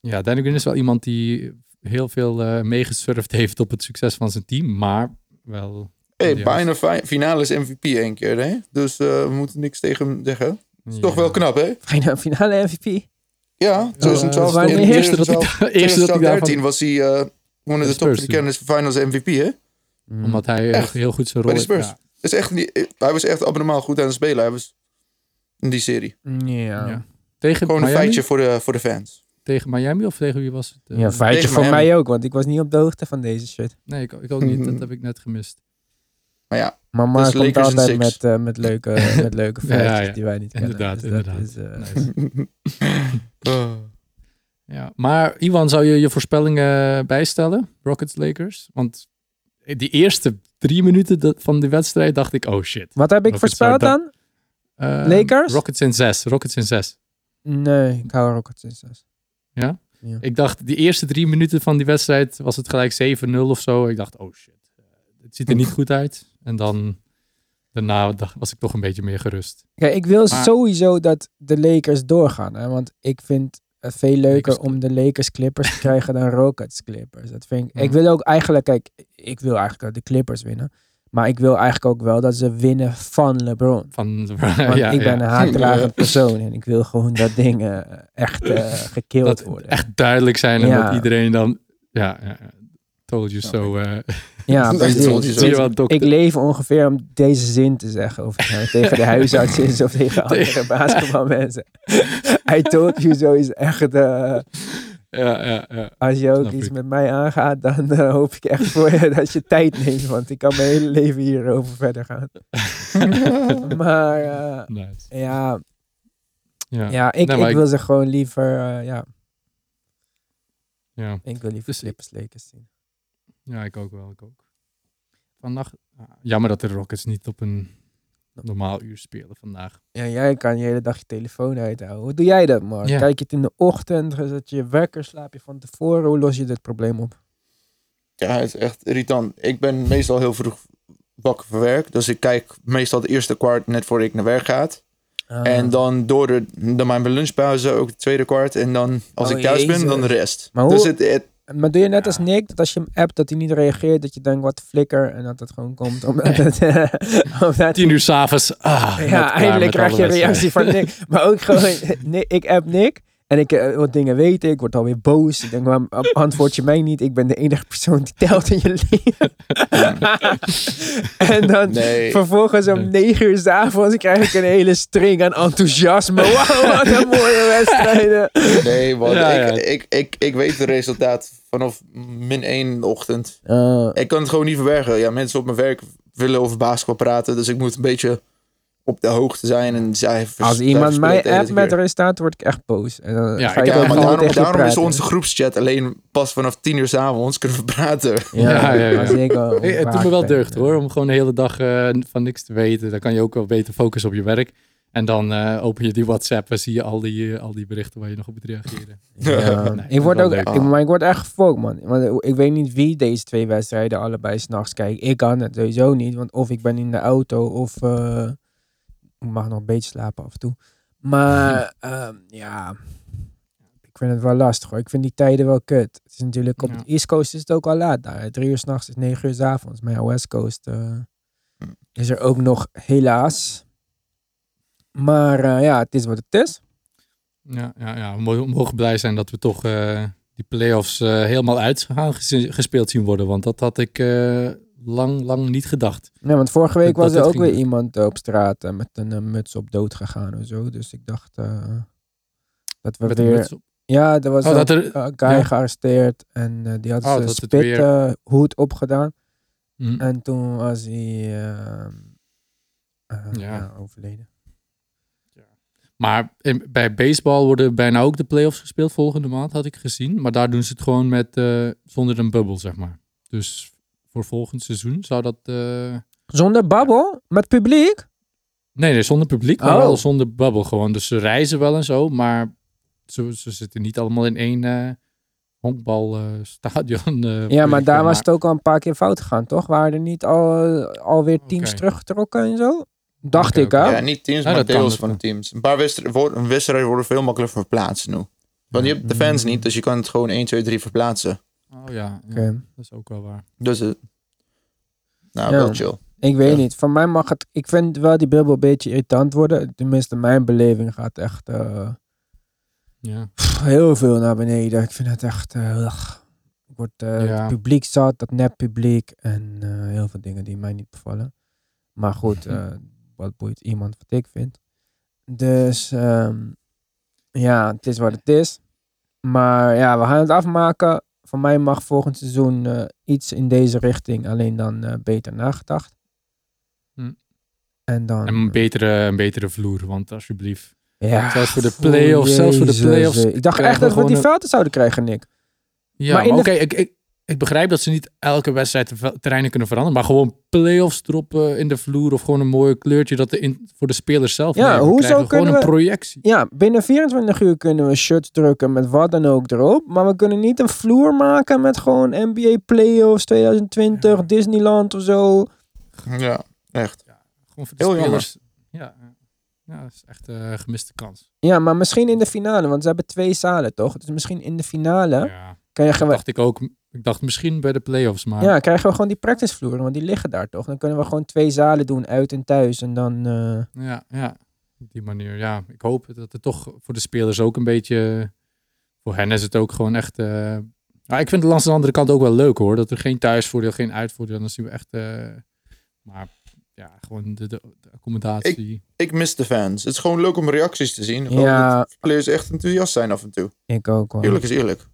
Ja, Danny Green is wel iemand die heel veel eh meegesurfd heeft op het succes van zijn team. Maar wel... Hey, bijna fi- finale is MVP één keer, hè? Dus eh, we moeten niks tegen hem zeggen. Is toch wel knap, hè? Finale, finale MVP. Ja, 2012. wanneer- in eerste dat hij, 2012 eerste dat hij 2013 daarvan... was hij eh one of De the top Spurs three candidates for finals MVP, hè? Mm. Omdat hij Echt? heel goed zijn Bij rol... de Spurs. ja. Is echt niet, hij was echt abnormaal goed aan het spelen. Hij was in die serie. Ja. Ja. Tegen Gewoon een Miami? feitje voor de, voor de fans. Tegen Miami of tegen wie was het? Eh, Ja, feitje Tegen voor Miami. mij ook, want ik was niet op de hoogte van deze shit. Nee, ik, ik ook niet. Dat heb ik net gemist. Maar ja, Maar Mark Dus komt altijd met, eh, met leuke, met leuke Ja, feitjes ja. die wij niet kennen. Inderdaad, Dus dat inderdaad. is, eh, Nice. Oh. Ja, maar Iwan, zou je je voorspellingen bijstellen? Rockets Lakers? Want die eerste drie minuten van de wedstrijd dacht ik, oh shit. Wat heb ik Rockets voorspeld dan? Eh, Lakers? Rockets in zes. Rockets in zes. Nee, ik hou Rockets in zes. Ja? Ja. Ik dacht, die eerste drie minuten van die wedstrijd was het gelijk 7-0 of zo. Ik dacht, oh shit. eh, Het ziet er niet goed uit. En dan daarna was ik toch een beetje meer gerust. Kijk, ik wil Maar- sowieso dat de Lakers doorgaan. Hè? Want ik vind het veel leuker om de Lakers Clippers te krijgen dan Rockets Clippers. Dat vind ik, ik wil ook eigenlijk, kijk, ik wil eigenlijk dat de Clippers winnen. Maar ik wil eigenlijk ook wel dat ze winnen van LeBron. Van, Want ja, ik ben ja. een haatdragend persoon en ik wil gewoon dat dingen echt eh gekild Dat worden. echt duidelijk zijn en Ja. dat iedereen dan... Ja, ja. Told you so. eh Ja, so. Ik leef ongeveer om deze zin te zeggen. Of het nou tegen de huisarts is of tegen andere basketbalmensen. I told you so is echt... eh, Ja, ja, ja. als je ook Snap iets ik. met mij aangaat, dan eh, hoop ik echt voor je dat je tijd neemt. Want ik kan mijn hele leven hierover verder gaan. maar eh, Nice. ja, Ja, ja, ik, Nee, ik ik- wil ze gewoon liever... eh, ja, ja. ik wil liever Dus Lakers zien. ja, ik ook wel. Ik ook. Vannacht... ah, Jammer dat de Rockets niet op een normaal uur spelen vandaag. Ja, jij kan je hele dag je telefoon uithouden. Hoe doe jij dat, Mark? Ja. Kijk je het in de ochtend, zet je je wekker, slaap je van tevoren. Hoe los je dit probleem op? Ja, het is echt irritant. Ik ben meestal heel vroeg wakker voor werk. Dus ik kijk meestal het eerste kwart net voordat ik naar werk ga. Ah. En dan door de, dan mijn lunchpauze ook het tweede kwart. En dan als Oh, ik thuis ben, dan de rest. Maar hoe- Dus het, het- Maar doe je net Ja. als Nick, dat als je hem appt, dat hij niet reageert, dat je denkt, wat flikker, en dat het gewoon komt omdat het... omdat Tien uur s'avonds. Ah, ja, eindelijk krijg je een reactie van. Nick. Maar ook gewoon, Nick, ik app Nick, En ik eh, wat dingen weten, ik word alweer boos. Ik denk, waarom antwoord je mij niet? Ik ben de enige persoon die telt in je leven. en dan Nee. vervolgens om negen uur 's avonds krijg ik een hele string aan enthousiasme. Wauw, wat een mooie wedstrijden. Nee, man. Ja, ik, ja. Ik, ik, ik weet het resultaat vanaf min 1 in de ochtend. Uh, Ik kan het gewoon niet verbergen. Ja, mensen op mijn werk willen over basketbal praten. Dus ik moet een beetje op de hoogte zijn. En zij als iemand mij appt met resultaat, word ik echt boos. En dan Ja, ga ik Ja, maar daarom, is onze groepschat alleen pas vanaf 10 uur 's avonds kunnen we praten. Ja, Ja, ja, ja. als ik al Hey, het doet me wel deugd hoor, om gewoon de hele dag eh, van niks te weten. Dan kan je ook wel beter focussen op je werk. En dan eh, open je die WhatsApp en zie je al die, eh, al die berichten waar je nog op moet reageren. Ja. Nee, ik word ook, leuk. ik, maar ik word echt gefokt, man. Want ik weet niet wie deze twee wedstrijden allebei s'nachts kijkt. Ik kan het sowieso niet, want of ik ben in de auto of eh, ik mag nog een beetje slapen af en toe. Maar ehm, ja, ik vind het wel lastig hoor. Ik vind die tijden wel kut. Het is natuurlijk op Ja. de East Coast is het ook al laat daar. Drie uur s'nachts is negen uur 's avonds. Maar ja, West Coast eh, is er ook nog helaas. Maar eh, ja, het is wat het is. Ja, ja, ja. We mo- mogen blij zijn dat we toch eh, die play-offs helemaal uitgegaan ges- gespeeld zien worden. Want dat had ik lang, lang niet gedacht. Nee, want vorige week Dat- was dat er ook ging weer iemand op straat eh, met een eh, muts op dood gegaan of zo. Dus ik dacht eh, dat we Met weer... Ja, er was Oh, een dat er- guy ja. gearresteerd en die had Oh, zijn het weer- spithoed opgedaan. Hm. En toen was hij eh, eh, Ja. ja, overleden. Maar in- bij baseball worden bijna ook de play-offs gespeeld volgende maand, had ik gezien. Maar daar doen ze het gewoon met, zonder een bubbel, zeg maar. Dus voor volgend seizoen zou dat... eh, Zonder babbel? Met publiek? Nee, nee, zonder publiek, maar Oh. wel zonder bubbel gewoon. Dus ze reizen wel en zo, maar ze, ze zitten niet allemaal in één eh honkbalstadion. eh, Ja, maar daar was het ook al een paar keer fout gegaan, toch? Waren er niet al, alweer teams teruggetrokken en zo? Dacht ik, hè? oké. Ja, niet teams, Ja, maar deels van de teams. Een paar wedstrijden worden, wedstrijden worden veel makkelijker verplaatst nu. Want je hebt de fans niet, dus je kan het gewoon 1, 2, 3 verplaatsen. Oh ja, dat is ook wel waar. Dus het... Nou, Ja. wel chill. Ik weet Ja. niet. Van mij mag het... Ik vind wel die bubbel een beetje irritant worden. Tenminste, mijn beleving gaat echt eh, Ja. pff, heel veel naar beneden. Ik vind het echt... eh, ugh. ik word eh, Ja. het publiek zat, dat nep publiek. En eh, heel veel dingen die mij niet bevallen. Maar goed, eh, wat boeit iemand wat ik vind. Dus ehm, ja, het is wat het is. Maar ja, we gaan het afmaken. Van mij mag volgend seizoen eh, iets in deze richting. Alleen dan eh, beter nagedacht. Hm. En dan... En een betere, een betere vloer, want alsjeblieft. Ja, Zelfs voor de play-offs, zelfs voor de play-offs eh. Ik dacht echt dat we die velden zouden krijgen, Nick. Ja, Maar oké, de- ik, ik, ik begrijp dat ze niet elke wedstrijd de terreinen kunnen veranderen, maar gewoon play-offs erop eh, in de vloer of gewoon een mooi kleurtje dat de in, voor de spelers zelf Ja, nemen. Hoezo krijgen gewoon kunnen een projectie. Ja, binnen 24 uur kunnen we shirts drukken met wat dan ook erop. Maar we kunnen niet een vloer maken met gewoon NBA Playoffs 2020, Ja. Disneyland of zo. Ja, echt. Gewoon voor de Heel jammer. spelers. Ja, ja. ja, dat is echt eh, een gemiste kans. Ja, maar misschien in de finale, want ze hebben twee zalen toch? Dus misschien in de finale Ja, krijgen dat we, dacht ik ook. Ik dacht misschien bij de play-offs, maar ja, krijgen we gewoon die practicevloeren, want die liggen daar toch? Dan kunnen we gewoon twee zalen doen, uit en thuis. En dan, eh, ja, ja, op die manier. Ja, ik hoop dat het toch voor de spelers ook een beetje... Voor hen is het ook gewoon echt... eh, nou, ik vind het langs de andere kant ook wel leuk hoor. Dat er geen thuisvoordeel, geen uitvoordeel. Dan zien we echt... eh, maar ja, gewoon de, de, de accommodatie. Ik mis de fans. Het is gewoon leuk om reacties te zien. Ja. dat players echt enthousiast zijn af en toe. ik ook wel. Eerlijk is eerlijk.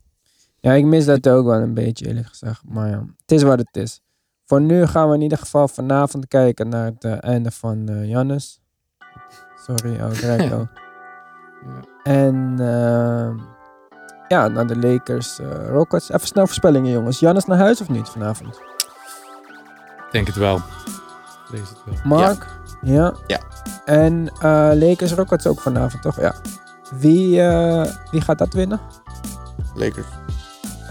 Ja, ik mis dat ook wel een beetje, eerlijk gezegd. Maar ja, het is wat het is. Voor nu gaan we in ieder geval vanavond kijken naar het eh, einde van eh Jannes. Sorry, oh, Greco. Ja. en ehm, ja, naar de Lakers, eh, Rockets. Even snel voorspellingen, jongens. Jannes naar huis of niet vanavond? Ik denk het wel. Lees het wel. Mark? Ja. Ja. En eh, Lakers, Rockets ook vanavond, toch? Ja. Wie, eh, wie gaat dat winnen? Lakers.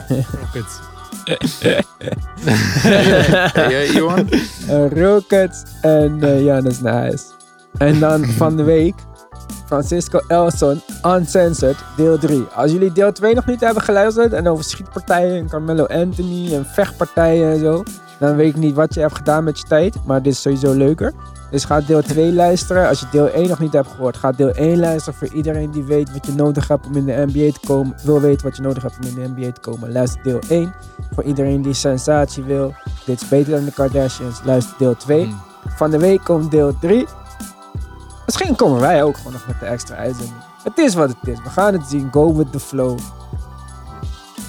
Rockets. Hey, jij, Johan? Rockets en eh Jannes naar huis. En dan van de week Francisco Elson, Uncensored, deel 3. Als jullie deel 2 nog niet hebben geluisterd en over schietpartijen en Carmelo Anthony en vechtpartijen en zo, dan weet ik niet wat je hebt gedaan met je tijd. Maar dit is sowieso leuker. Dus ga deel 2 luisteren. Als je deel 1 nog niet hebt gehoord, ga deel 1 luisteren. Voor iedereen die weet wat je nodig hebt om in de NBA te komen. Wil weten wat je nodig hebt om in de NBA te komen. Luister deel 1. Voor iedereen die sensatie wil. Dit is beter dan de Kardashians. Luister deel 2. Mm. Van de week komt deel 3. Misschien komen wij ook gewoon nog met de extra uitzending. Het is wat het is. We gaan het zien. Go with the flow.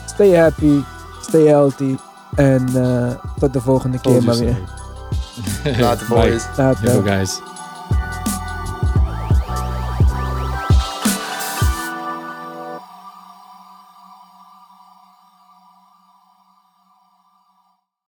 Stay happy. Stay healthy. En eh, tot de volgende keer maar weer. Later, Bye. boys. Later. Yo, guys.